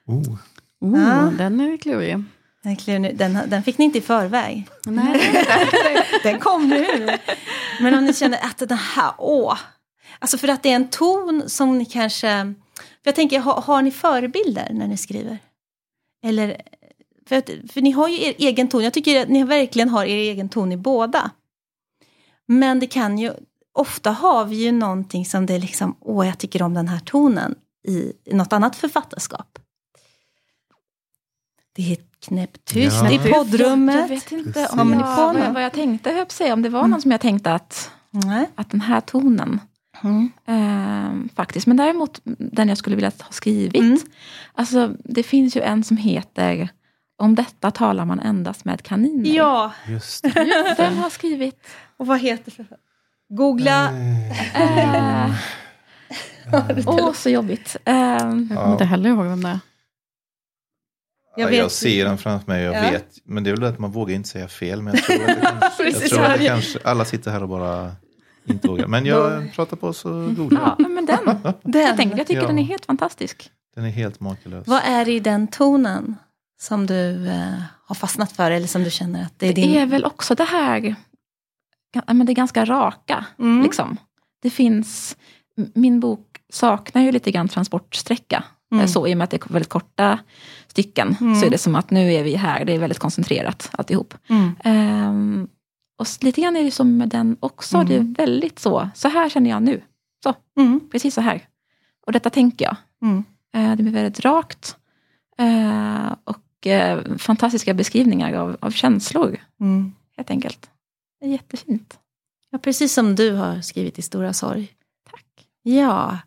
Oh. Oh, Ja. Den är klurig. Den, den, den fick ni inte i förväg. Nej. Den kom nu. Men om ni känner att den här, åh. Alltså för att det är en ton som ni kanske... För jag tänker, har, har ni förebilder när ni skriver? Eller... För, att, för ni har ju er egen ton. Jag tycker att ni verkligen har er egen ton i båda. Men det kan ju... Ofta har vi ju någonting som det är liksom, åh, jag tycker om den här tonen i, i något annat författarskap. Det är knäpptyst Ja. i Jag poddrummet. vet inte om ni jag, på vad, jag- vad jag tänkte, höll jag säga, om det var någon som jag tänkte att, Nej. att den här tonen, Mm. eh, faktiskt. Men däremot den jag skulle vilja ha skrivit. Mm. Alltså, det finns ju en som heter Om detta talar man endast med kaniner. Ja, Just det. Just Den har skrivit. och vad heter för... Googla. Eh, Åh, så jobbigt. Eh, Jag kommer inte heller ihåg vem det är. Jag Jag, vet. jag ser den framför mig, jag Ja. vet. Men det är väl att man vågar inte säga fel. Men jag tror att, det kanske, jag tror att kanske, alla sitter här och bara inte vågar. Men jag pratar på så googlar ja, men den. Den. Jag, tänkte, jag tycker Ja. den är helt fantastisk. Den är helt makalös. Vad är det i den tonen som du eh, har fastnat för eller som du känner att det är Det din... är väl också det här, men det är ganska raka. Mm. Liksom. Det finns, min bok saknar ju lite grann transportsträcka. Mm. Eh, Så, I och med att det är väldigt korta stycken Mm. så är det som att nu är vi här, det är väldigt koncentrerat alltihop. Mm. Ehm, och lite grann är det som med den också, Mm. det är väldigt så, så här känner jag nu. Så, Mm. precis så här. Och detta tänker jag. Mm. Eh, det blir väldigt rakt. Och fantastiska beskrivningar av, av känslor, Mm. helt enkelt. Det är jättefint. Ja, precis som du har skrivit i Stora sorg. Tack. Ja.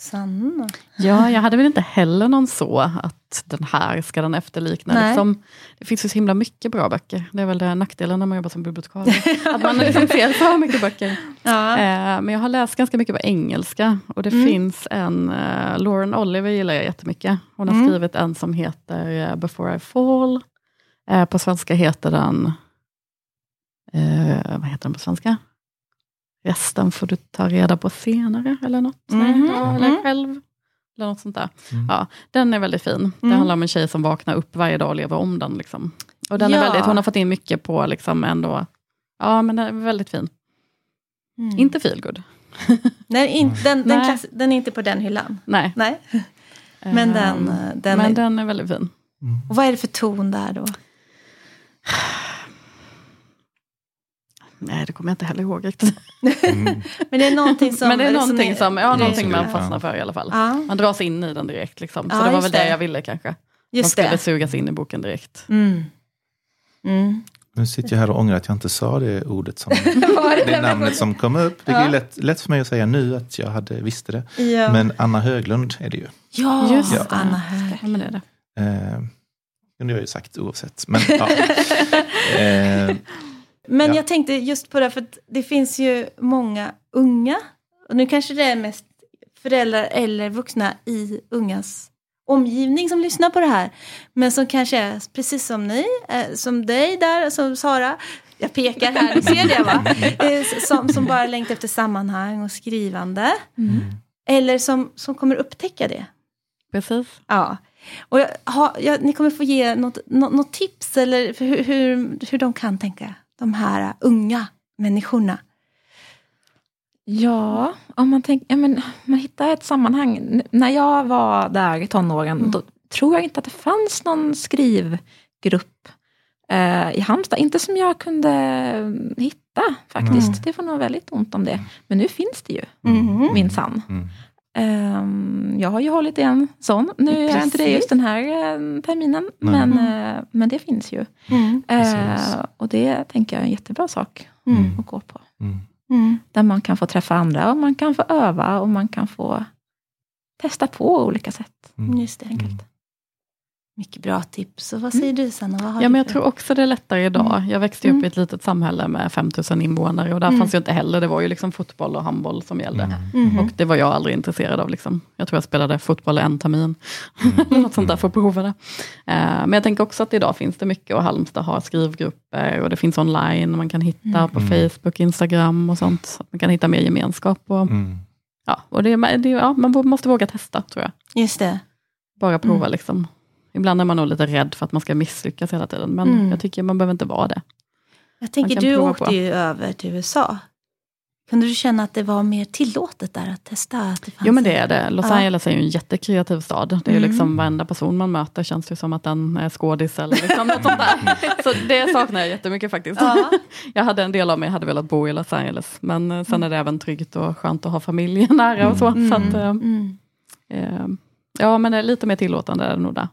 Sanna. Ja, jag hade väl inte heller någon så att den här ska den efterlikna. Nej. Liksom, det finns ju så himla mycket bra böcker. Det är väl det nackdelen när man jobbar som bibliotekarie. att man liksom ser så mycket böcker. Ja. Eh, men jag har läst ganska mycket på engelska. Och det Mm. finns en, uh, Lauren Oliver gillar jag jättemycket. Hon har Mm. skrivit en som heter eh, Before I Fall. Eh, på svenska heter den, eh, vad heter den på svenska? Resten får du ta reda på senare, eller något. Mhm. ja, eller Mm. själv. Eller något sånt där. Mm. Ja, den är väldigt fin. Det Mm. handlar om en tjej som vaknar upp varje dag och lever om den. Liksom. Och den Ja. är väldigt, hon har fått in mycket på liksom ändå, ja men den är väldigt fin. Mm. Inte feelgood. Nej, in, den, den, Nej. klass, den är inte på den hyllan. Nej. Nej. Men Ehm, den, eh, den, men är, den är väldigt fin. och vad är det för ton där då? Nej, det kommer jag inte heller ihåg riktigt. Mm. Men det är någonting som... Men det är någonting, är- som, ja, någonting man Ja. fastnar för i alla fall. Ja, Man dras in i den direkt. Liksom. Så Ja, det var väl det det. jag ville kanske. Man just skulle det. sugas in i boken direkt. Mm. Mm. Nu sitter jag här och ångrar att jag inte sa det ordet som det det namnet som kom upp. Det är Ja. ju lätt, lätt för mig att säga nu att jag hade visste det. Ja, Men Anna Höglund är det ju. ja Just det. Anna Hög. Ja, men det är det. Eh, kunde jag ju sagt oavsett. Men, ja. eh, Men Ja. jag tänkte just på det, för det finns ju många unga, och nu kanske det är mest föräldrar eller vuxna i ungas omgivning som lyssnar på det här. Men som kanske är precis som ni, eh, som dig där, som Sara. Jag pekar här, ni ser det va? Eh, Som, som bara längtar efter sammanhang och skrivande. Mm. Eller som, som kommer upptäcka det. Precis. Ja. Och jag, har, jag, ni kommer få ge något, nå- något tips eller hur, hur, hur de kan tänka, de här unga människorna. Ja, om man, tänker, ja, men, man hittar ett sammanhang. N- när jag var där i tonåren, Mm. då tror jag inte att det fanns någon skrivgrupp eh, i Halmstad. Inte som jag kunde mm, hitta faktiskt. Mm. Det var nog väldigt ont om det. Men nu finns det ju, Mm. minsann. mm. Ehm, jag har ju hållit en sån. Nu är jag inte det Precis. just den här eh, terminen. Nej. Men, Mm. eh, men det finns ju. Mm. Precis. Eh, och det tänker jag är en jättebra sak Mm. att gå på. Mm. Mm. Där man kan få träffa andra och man kan få öva och man kan få testa på olika sätt. Mm. Just det. Enkelt. Mycket bra tips. Och vad säger du Sanna? Vad har Ja, du men jag för- tror också det är lättare idag. Jag växte upp Mm. i ett litet samhälle med 5000 invånare och där Mm. fanns ju inte heller, det var ju liksom fotboll och handboll som gällde. Mm. Mhm. Och det var jag aldrig intresserad av. Liksom. Jag tror jag spelade fotboll en termin. Eller något sånt där för att prova det. Eh, men jag tänker också att idag finns det mycket och Halmstad har skrivgrupper och det finns online. Man kan hitta på Mm. Facebook, Instagram och sånt. Så man kan hitta mer gemenskap. Och, Mm. ja, och det, det, ja, man måste våga testa tror jag. Just det. Bara prova Mm. liksom. Ibland är man nog lite rädd för att man ska misslyckas hela tiden. Men Mm. jag tycker man behöver inte vara det. Jag tänker, du åkte på. ju över till USA. Kunde du känna att det var mer tillåtet där att testa? Att det fanns Jo men det är det. Los Ja. Angeles är ju en jättekreativ stad. Det är ju Mm. liksom varenda person man möter känns det som att den är skådis eller liksom något sånt där. Så det saknar jag jättemycket faktiskt. Ja. Jag hade en del av mig hade velat bo i Los Angeles. Men eh, sen är det även tryggt och skönt att ha familjen nära och så. så att, eh, Mm. eh, ja men det är lite mer tillåtande är det nog där.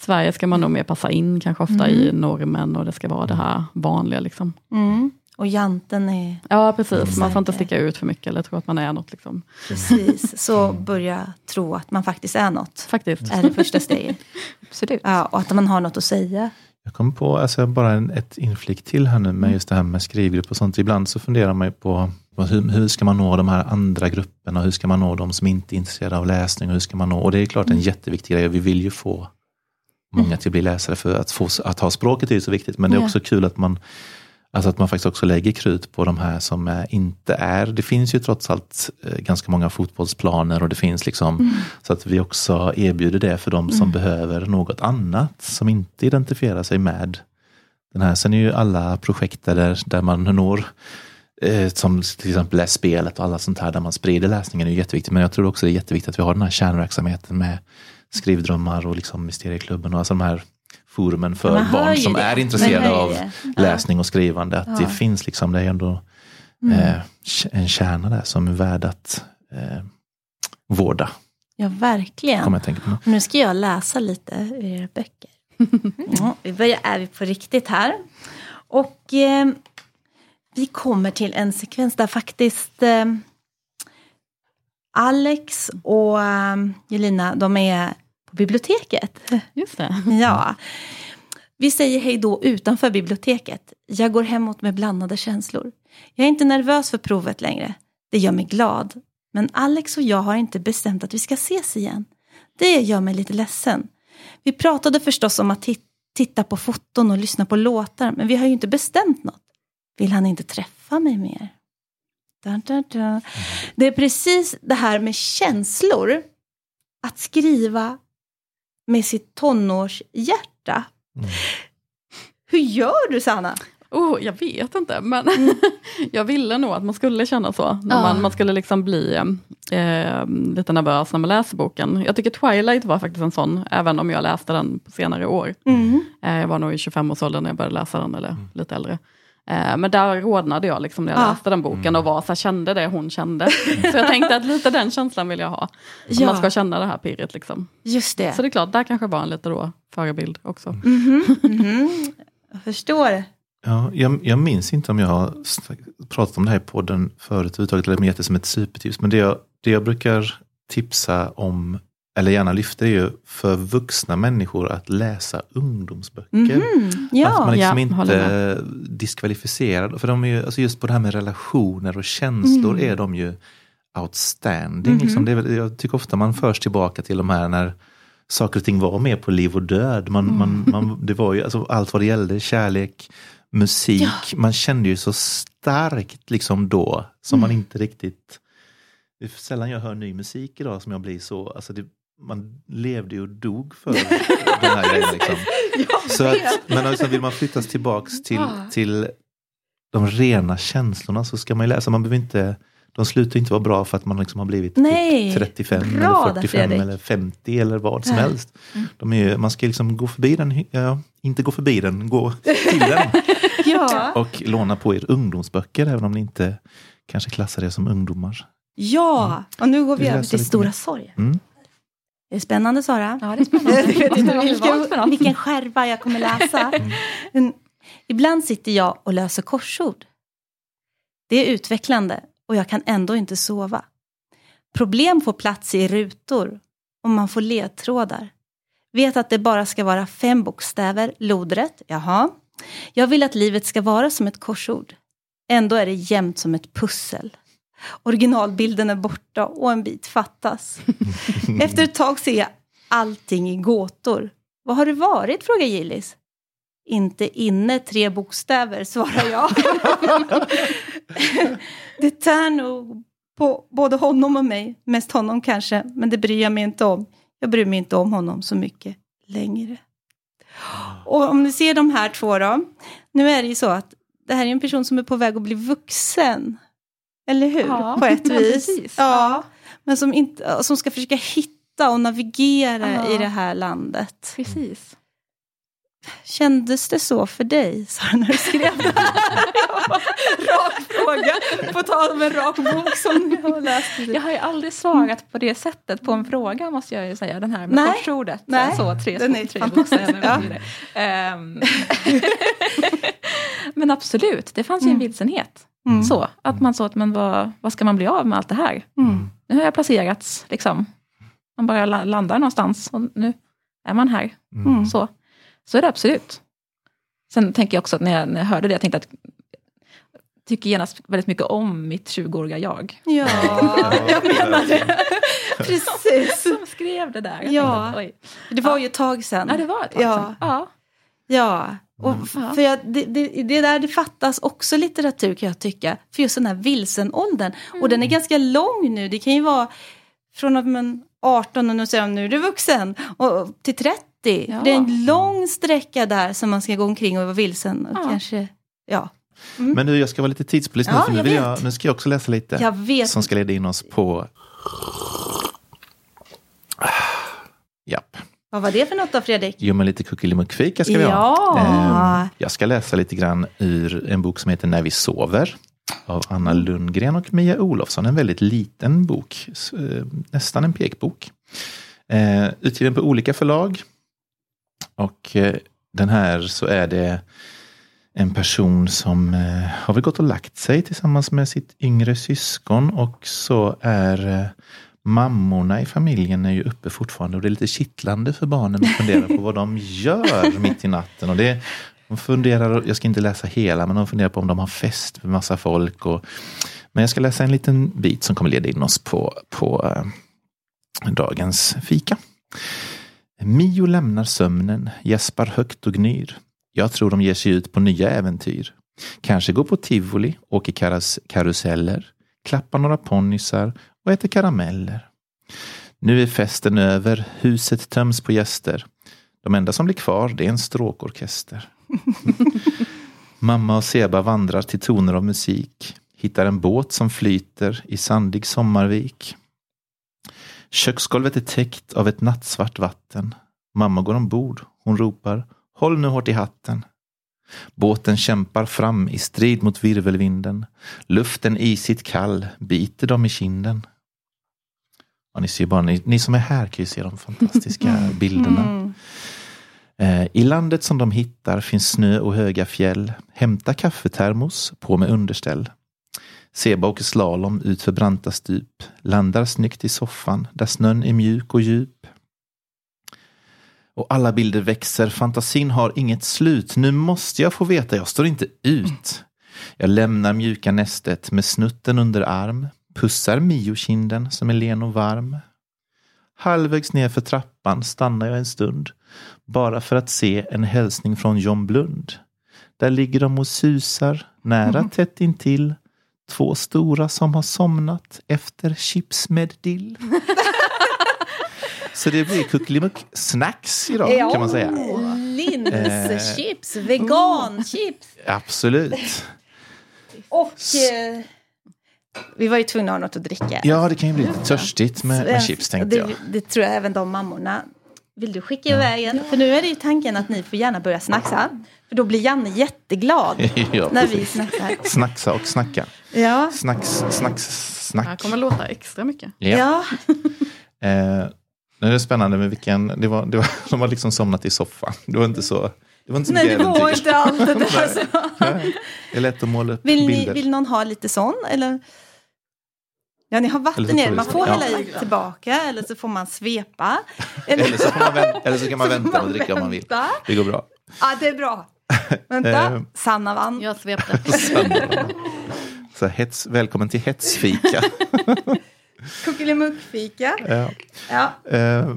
Sverige ska man nog mer passa in kanske ofta i Mm. normen och det ska vara det här vanliga. Liksom. Mm. Och janten är Ja precis, man får inte Säker. sticka ut för mycket eller tro att man är något. Liksom. precis så börja tro att man faktiskt är något. Faktiskt. Är det första steget. Absolut. Ja, och att man har något att säga. Jag kom på alltså bara en, ett inflick till här nu Mm. med just det här med skrivgrupp och sånt. Ibland så funderar man ju på, hur, hur ska man nå de här andra grupperna? Hur ska man nå de som inte är intresserade av läsning? Och hur ska man nå? Och det är klart Mm. en jätteviktig grej. Vi vill ju få många till att bli läsare för att, få, att ha språket är ju så viktigt. Men det är också kul att man Alltså att man faktiskt också lägger krut på de här som inte är, det finns ju trots allt eh, ganska många fotbollsplaner och det finns liksom, Mm. så att vi också erbjuder det för de som behöver något annat, som inte identifierar sig med den här. Sen är ju alla projekt där, där man når, eh, som till exempel Läs spelet och alla sånt här, där man sprider läsningen är ju jätteviktigt. Men jag tror också det är jätteviktigt att vi har den här kärnverksamheten med skrivdrömmar och liksom Mysterieklubben och alltså de här forumen för Man barn som det. är intresserade av. Ja. läsning och skrivande. Att Ja. det finns liksom, det är ändå Mm. eh, en kärna där som är värd att eh, vårda. Ja, verkligen. Jag tänka på nu. Och nu ska jag läsa lite ur era böcker. Ja, vi börjar, är vi på riktigt här. Och eh, vi kommer till en sekvens där faktiskt eh, Alex och eh, Jelina, de är på biblioteket. Just det. Ja. Vi säger hej då utanför biblioteket. Jag går hemåt med blandade känslor. Jag är inte nervös för provet längre. Det gör mig glad. Men Alex och jag har inte bestämt att vi ska ses igen. Det gör mig lite ledsen. Vi pratade förstås om att tit- titta på foton och lyssna på låtar, men vi har ju inte bestämt något. Vill han inte träffa mig mer? Dun, dun, dun. Det är precis det här med känslor. Att skriva med sitt tonårshjärta. Mm. Hur gör du Sanna? Oh, jag vet inte, men jag ville nog att man skulle känna så. När Ja. man, man skulle liksom bli eh, lite nervös när man läser boken. Jag tycker Twilight var faktiskt en sån, även om jag läste den på senare år. Mm. Eh, jag var nog i 25-årsåldern när jag började läsa den, eller lite äldre. Eh, Men där rodnade jag liksom när jag Ja. läste den boken och var så här, kände det hon kände. Så jag tänkte att lite den känslan vill jag ha. Om man ska känna det här pirret. Liksom. just det. Så det är klart, där kanske var en lite då förebild också. Mhm, mhm. Jag förstår. Ja, jag, jag minns inte om jag har pratat om det här i podden förut överhuvudtaget, eller gett det som ett supertips. Men det jag, det jag brukar tipsa om, eller gärna lyfter, är ju för vuxna människor att läsa ungdomsböcker. Mhm, Ja, Att man liksom ja, inte diskvalificerad. För de är ju, alltså just på det här med relationer och känslor Mm. är de ju outstanding. Mhm. Liksom. Är, jag tycker ofta man förs tillbaka till de här när saker och ting var mer på liv och död. Man, Mm. man, man, det var ju alltså, allt vad det gällde, kärlek, musik. Man kände ju så starkt liksom då som man Mm. inte riktigt... Det är sällan jag hör ny musik idag som jag blir så... Alltså det, man levde och dog för den här grejen. Liksom. Så att, men alltså, vill man flyttas tillbaks till, till de rena känslorna så ska man ju läsa. Man behöver inte, de slutar inte vara bra för att man liksom har blivit Nej, typ 35 bra eller där, 45 Fredrik. eller 50 eller vad som helst. De är, ju- man ska liksom gå förbi den, ja, inte gå förbi den, gå till den. ja. Och låna på er ungdomsböcker även om ni inte kanske klassar er som ungdomar. ja. Och nu går vi över till Stora mer? sorger. Mm. Är det spännande Sara? Ja, det är spännande. Jag vet inte vilken, vilken skärva jag kommer läsa. Men ibland sitter jag och löser korsord. Det är utvecklande och jag kan ändå inte sova. Problem får plats i rutor och man får ledtrådar. Vet att det bara ska vara fem bokstäver, lodrätt, jaha. Jag vill att livet ska vara som ett korsord. Ändå är det jämnt som ett pussel. Originalbilden är borta och en bit fattas. Efter ett tag ser jag allting i gåtor. Vad har det varit? frågar Gillis. Inte inne tre bokstäver, svarar jag. det tär nog på både honom och mig. Mest honom kanske, men det bryr jag mig inte om. Jag bryr mig inte om honom så mycket längre. Och om ni ser de här två då. Nu är det ju så att det här är en person som är på väg att bli vuxen. Eller hur? Ja, på ett vis. Ja, men som, inte, som ska försöka hitta och navigera Ja. i det här landet. Precis. Kändes det så för dig, Sara, när du skrev det här? rak fråga, på tal om en rak bok som jag har läst. Jag har ju aldrig svarat på det sättet på en fråga måste jag ju säga. Den här med Nej. korsordet. Nej. Så, tre, Den är tre bokstäver. Ja. Ehm. men absolut, det fanns ju en vilsenhet. Mm. Så, att man sa att men vad, vad ska man bli av med allt det här? Mm. Nu har jag placerats, liksom. Man bara la- landar någonstans och nu är man här. Mm. Så, så är det absolut. Sen tänker jag också att när jag, när jag hörde det, jag tänkte att jag tycker genast väldigt mycket om mitt 20-åriga jag. Ja, jag menar det. Precis. Som skrev det där. Jag Ja. tänkte. Det var ju ett tag sedan. Ja, det var ett tag Ja. sedan. Ja. Ja, och Ja. för jag, det, det, det där det fattas också litteratur kan jag tycka. För just den här vilsenåldern. Och den är ganska lång nu. Det kan ju vara från att man 18 och nu säger nu är du vuxen. Och till 30. Ja. Det är en lång sträcka där som man ska gå omkring och vara vilsen. Och Ja. kanske, ja. Men nu, jag ska vara lite tidspolis nu, Ja, för nu, vill jag, nu ska jag också läsa lite. Som ska leda in oss på... Japp. Vad var det för något då Fredrik? Jo, men lite kuckelimuckfika ska vi ha. Ja. Eh, Jag ska läsa lite grann ur en bok som heter När vi sover. Av Anna Lundgren och Mia Olofsson. En väldigt liten bok. eh, Nästan en pekbok. Eh, Utgiven på olika förlag. Och eh, den här så är det en person som eh, har väl gått och lagt sig tillsammans med sitt yngre syskon. Och så är eh, mammorna i familjen är ju uppe fortfarande. Och det är lite kittlande för barnen att fundera på vad de gör mitt i natten. Och det, de funderar, jag ska inte läsa hela, men de funderar på om de har fest med massa folk. Och, men jag ska läsa en liten bit som kommer leda in oss på, på äh, dagens fika. Mio lämnar sömnen, gäspar högt och gnyr. Jag tror de ger sig ut på nya äventyr. Kanske går på tivoli, åker karus karuseller, klappar några ponnysar och äter karameller. Nu är festen över, huset töms på gäster. De enda som blir kvar, det är en stråkorkester. Mamma och Seba vandrar till toner av musik, hittar en båt som flyter i sandig sommarvik. Köksgolvet är täckt av ett nattsvart vatten. Mamma går ombord. Hon ropar Håll nu hårt i hatten. Båten kämpar fram i strid mot virvelvinden. Luften isigt kall biter dem i kinden. Ja, ni ser bara, ni, ni som är här kan ju se de fantastiska bilderna. Eh, I landet som de hittar finns snö och höga fjäll. Hämta kaffetermos, på med underställ. Seba åker slalom ut för branta stup. Landar snyggt i soffan där snön är mjuk och djup. Och alla bilder växer, fantasin har inget slut. Nu måste jag få veta, jag står inte ut. Jag lämnar mjuka nästet med snutten under arm. Pussar Mio-kinden som är len och varm. Halvvägs ner för trappan stannar jag en stund. Bara för att se en hälsning från John Blund. Där ligger de och susar, nära tätt intill. Två stora som har somnat efter chips med dill. Så det blir kuckelimuck snacks idag kan man säga. Linschips, veganchips. Absolut. Och eh, vi var ju tvungna att ha något att dricka. Ja, det kan ju bli lite törstigt med, med chips tänkte det, jag. Det tror jag även de mammorna. Vill du skicka iväg en? För nu är det ju tanken att ni får gärna börja snacksa. För då blir Janne jätteglad Ja, när vi snackar. Snacksa och snacka. Ja. Snacks, snacks, Det snack. här kommer låta extra mycket. Ja. ja. Eh, det är spännande med vilken, det var, det var, de har liksom somnat i soffan. Det var inte så, det var inte så Nej, det var äventyr. inte allt det där. Så. Nej, Det är lätt att måla upp Vill, ni, bilder. vill någon ha lite sån? Eller? Ja, ni har Eller vatten så i Man får Ja. hälla i tillbaka eller så får man svepa. Eller så, får man vänta, eller så kan man så vänta och man dricka om man vill. vänta. Det går bra. Ja, det är bra. Vänta, Eh. Sanna vann. Jag svepte. Så hets, välkommen till hetsfika. Kuckelimuckfika. ja. Ja. eh,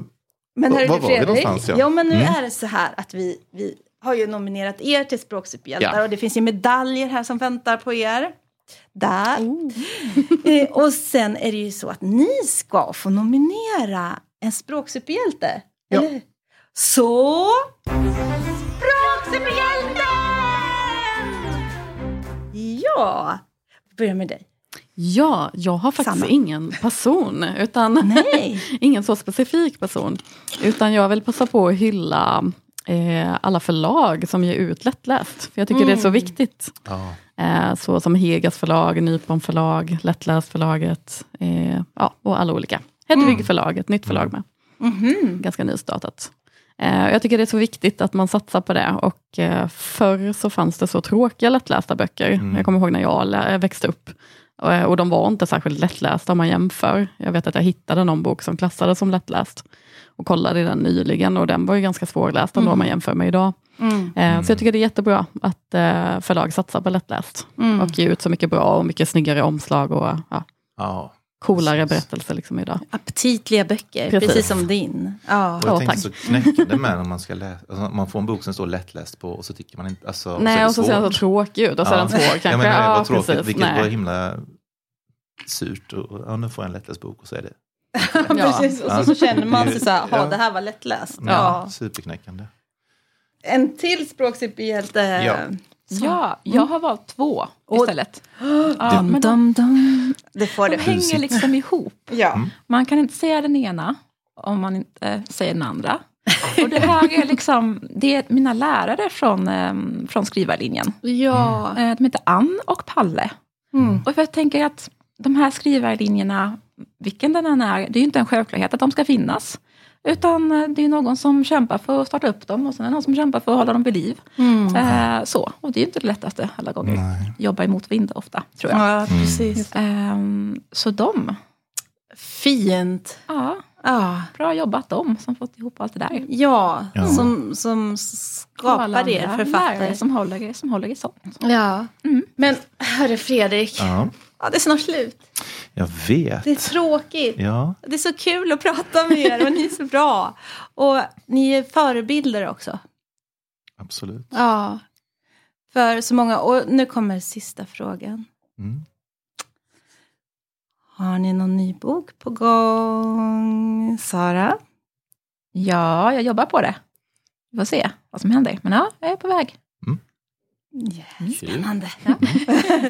Men hörru var du var vi Fredrik, någonstans, ja? ja. men nu Mm. är det så här att vi, vi har ju nominerat er till språksuperhjältar Ja. och det finns ju medaljer här som väntar på er. Där. Eh, och sen är det ju så att ni ska få nominera en språksuperhjälte. Ja. Eller? Så... Språksuperhjälten! Ja, vi börjar med dig. Ja, jag har faktiskt Samma. ingen person. Utan ingen så specifik person. Utan jag vill passa på att hylla eh, alla förlag som ger ut lättläst. För jag tycker det är så viktigt. ja. Eh, så som Hegas förlag, Nypon förlag, Lättläst förlaget eh, ja, och alla olika. Hedvig förlag, ett nytt förlag med. Mhm. Ganska nystartat. Eh, jag tycker det är så viktigt att man satsar på det. Och eh, förr så fanns det så tråkiga lättlästa böcker. Mm. Jag kommer ihåg när jag växte upp. Och, eh, och de var inte särskilt lättlästa om man jämför. Jag vet att jag hittade någon bok som klassades som lättläst. Och kollade i den nyligen och den var ju ganska svårläst ändå om man jämför med idag. Mm. Eh, Så jag tycker det är jättebra att eh, förlag satsar på lättläst. Mm. Och ger ut så mycket bra och mycket snyggare omslag och ja, ja. Coolare Precis. berättelser liksom idag. Aptitliga böcker, Precis. precis, som din. Ja. Och jag Ja, tänkte tack. så knäckande med när man ska läsa, alltså, man får en bok som står lättläst på och så tycker man inte, alltså, Nej, och så det ser den så tråkig ut och så är den svår kanske. Jag menar, det ja, var tråkigt, precis. vilket Nej. var himla surt. Och, ja, nu får jag en lättläst bok och så är det Ja. Precis, och så, så känner man sig så här, Ja. ja. det här var lättläst. ja. Ja. superknäckande. En till språksuperhjälte. Ja. Ja, jag har valt två Och- istället. Ja, Dum, men de, dum, dum. Det får de hänger liksom ihop. Ja. Man kan inte säga den ena om man inte säger den andra. Och det här är liksom, det är mina lärare från, eh, från skrivarlinjen. Ja. Eh, De heter Ann och Palle. Mm. Och jag tänker att de här skrivarlinjerna, vilken den än är, det är ju inte en självklarhet att de ska finnas. Utan eh, det är någon som kämpar för att starta upp dem och sen är det någon som kämpar för att hålla dem vid liv. Mm. Eh, så, och det är ju inte det lättaste alla gånger. Nej. Jobba emot vind ofta, tror jag. Ja, precis. Ehm, så de, Fint. ja, Ja. bra jobbat de som fått ihop allt det där. Ja. Ja, Som, som skapar er författare. lärare som håller, som håller i sånt. Ja. Mm. Men hörru Fredrik, ja. Ja, det är snart slut. jag vet. Det är tråkigt. Ja, Det är så kul att prata med er och ni är så bra. Och ni är förebilder också. absolut. Ja. För så många. Och nu kommer sista frågan. Mm. Har ni någon ny bok på gång? Sara? Ja, jag jobbar på det. Vi får se vad som händer. Men ja, jag är på väg. Spännande.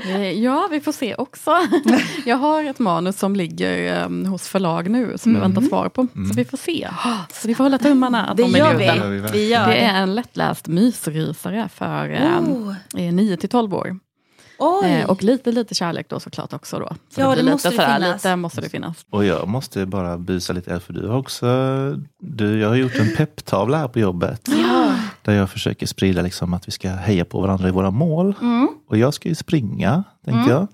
Eh, Ja, vi får se också. Jag har ett manus som ligger um, hos förlag nu, som jag väntar svar på. Så vi får se. Så vi får hålla tummarna att Det de gör vi. vi gör Det det. är en lättläst mysrysare för Oh. eh, 9 till 12 år. Oj. Eh, och lite, lite kärlek då såklart också. Då. Så Ja, blir det lite måste det sådär, finnas. Lite måste det finnas. Och jag måste bara busa lite, för du har också, du, jag har gjort en pepptavla här på jobbet. Ja. Där jag försöker sprida liksom att vi ska heja på varandra i våra mål. Mm. Och jag ska ju springa, tänkte jag.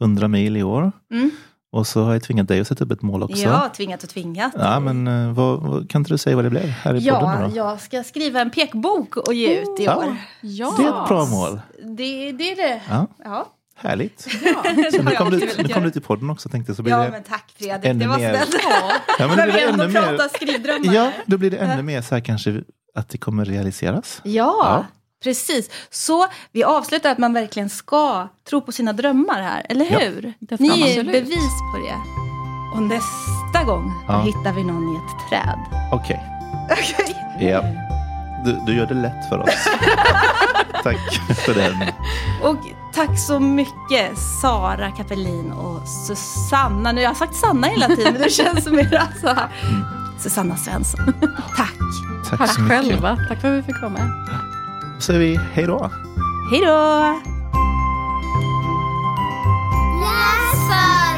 100 mil i år. Mm. Och så har jag tvingat dig att sätta upp ett mål också. Ja, tvingat och tvingat. Ja, men eh, vad, vad, kan inte du säga vad det blev här i podden Ja, nu då? jag ska skriva en pekbok och ge ut i Ja. år. Ja. Det är ett bra mål. Det, det är det. Ja, Ja, härligt. det Så har nu kom, du, nu kom du till podden också tänkte jag. Så blir Ja, det, men tack Fredrik. ännu Det var mer- snällt. ja, men Men blir vi det ändå ännu mer, prata skrivdrömmar. ja, då blir det ännu mer så här kanske att det kommer realiseras. Ja, Ja. precis. Så vi avslutar att man verkligen ska tro på sina drömmar här, eller Ja, hur? det ska Ni är absolut. bevis på det. Och nästa gång Ja. hittar vi någon i ett träd. Okej, Okej. ja. Du, du gör det lätt för oss. Tack för den. Och tack så mycket Sara Kapelin och Susanna. Nu har jag sagt Sanna hela tiden, men det känns mer alltså. Susanna Svensson. Tack. Tack, Tack så mycket. själva. Tack för att vi fick vara med. Då säger vi hej då. Hej då. Läs för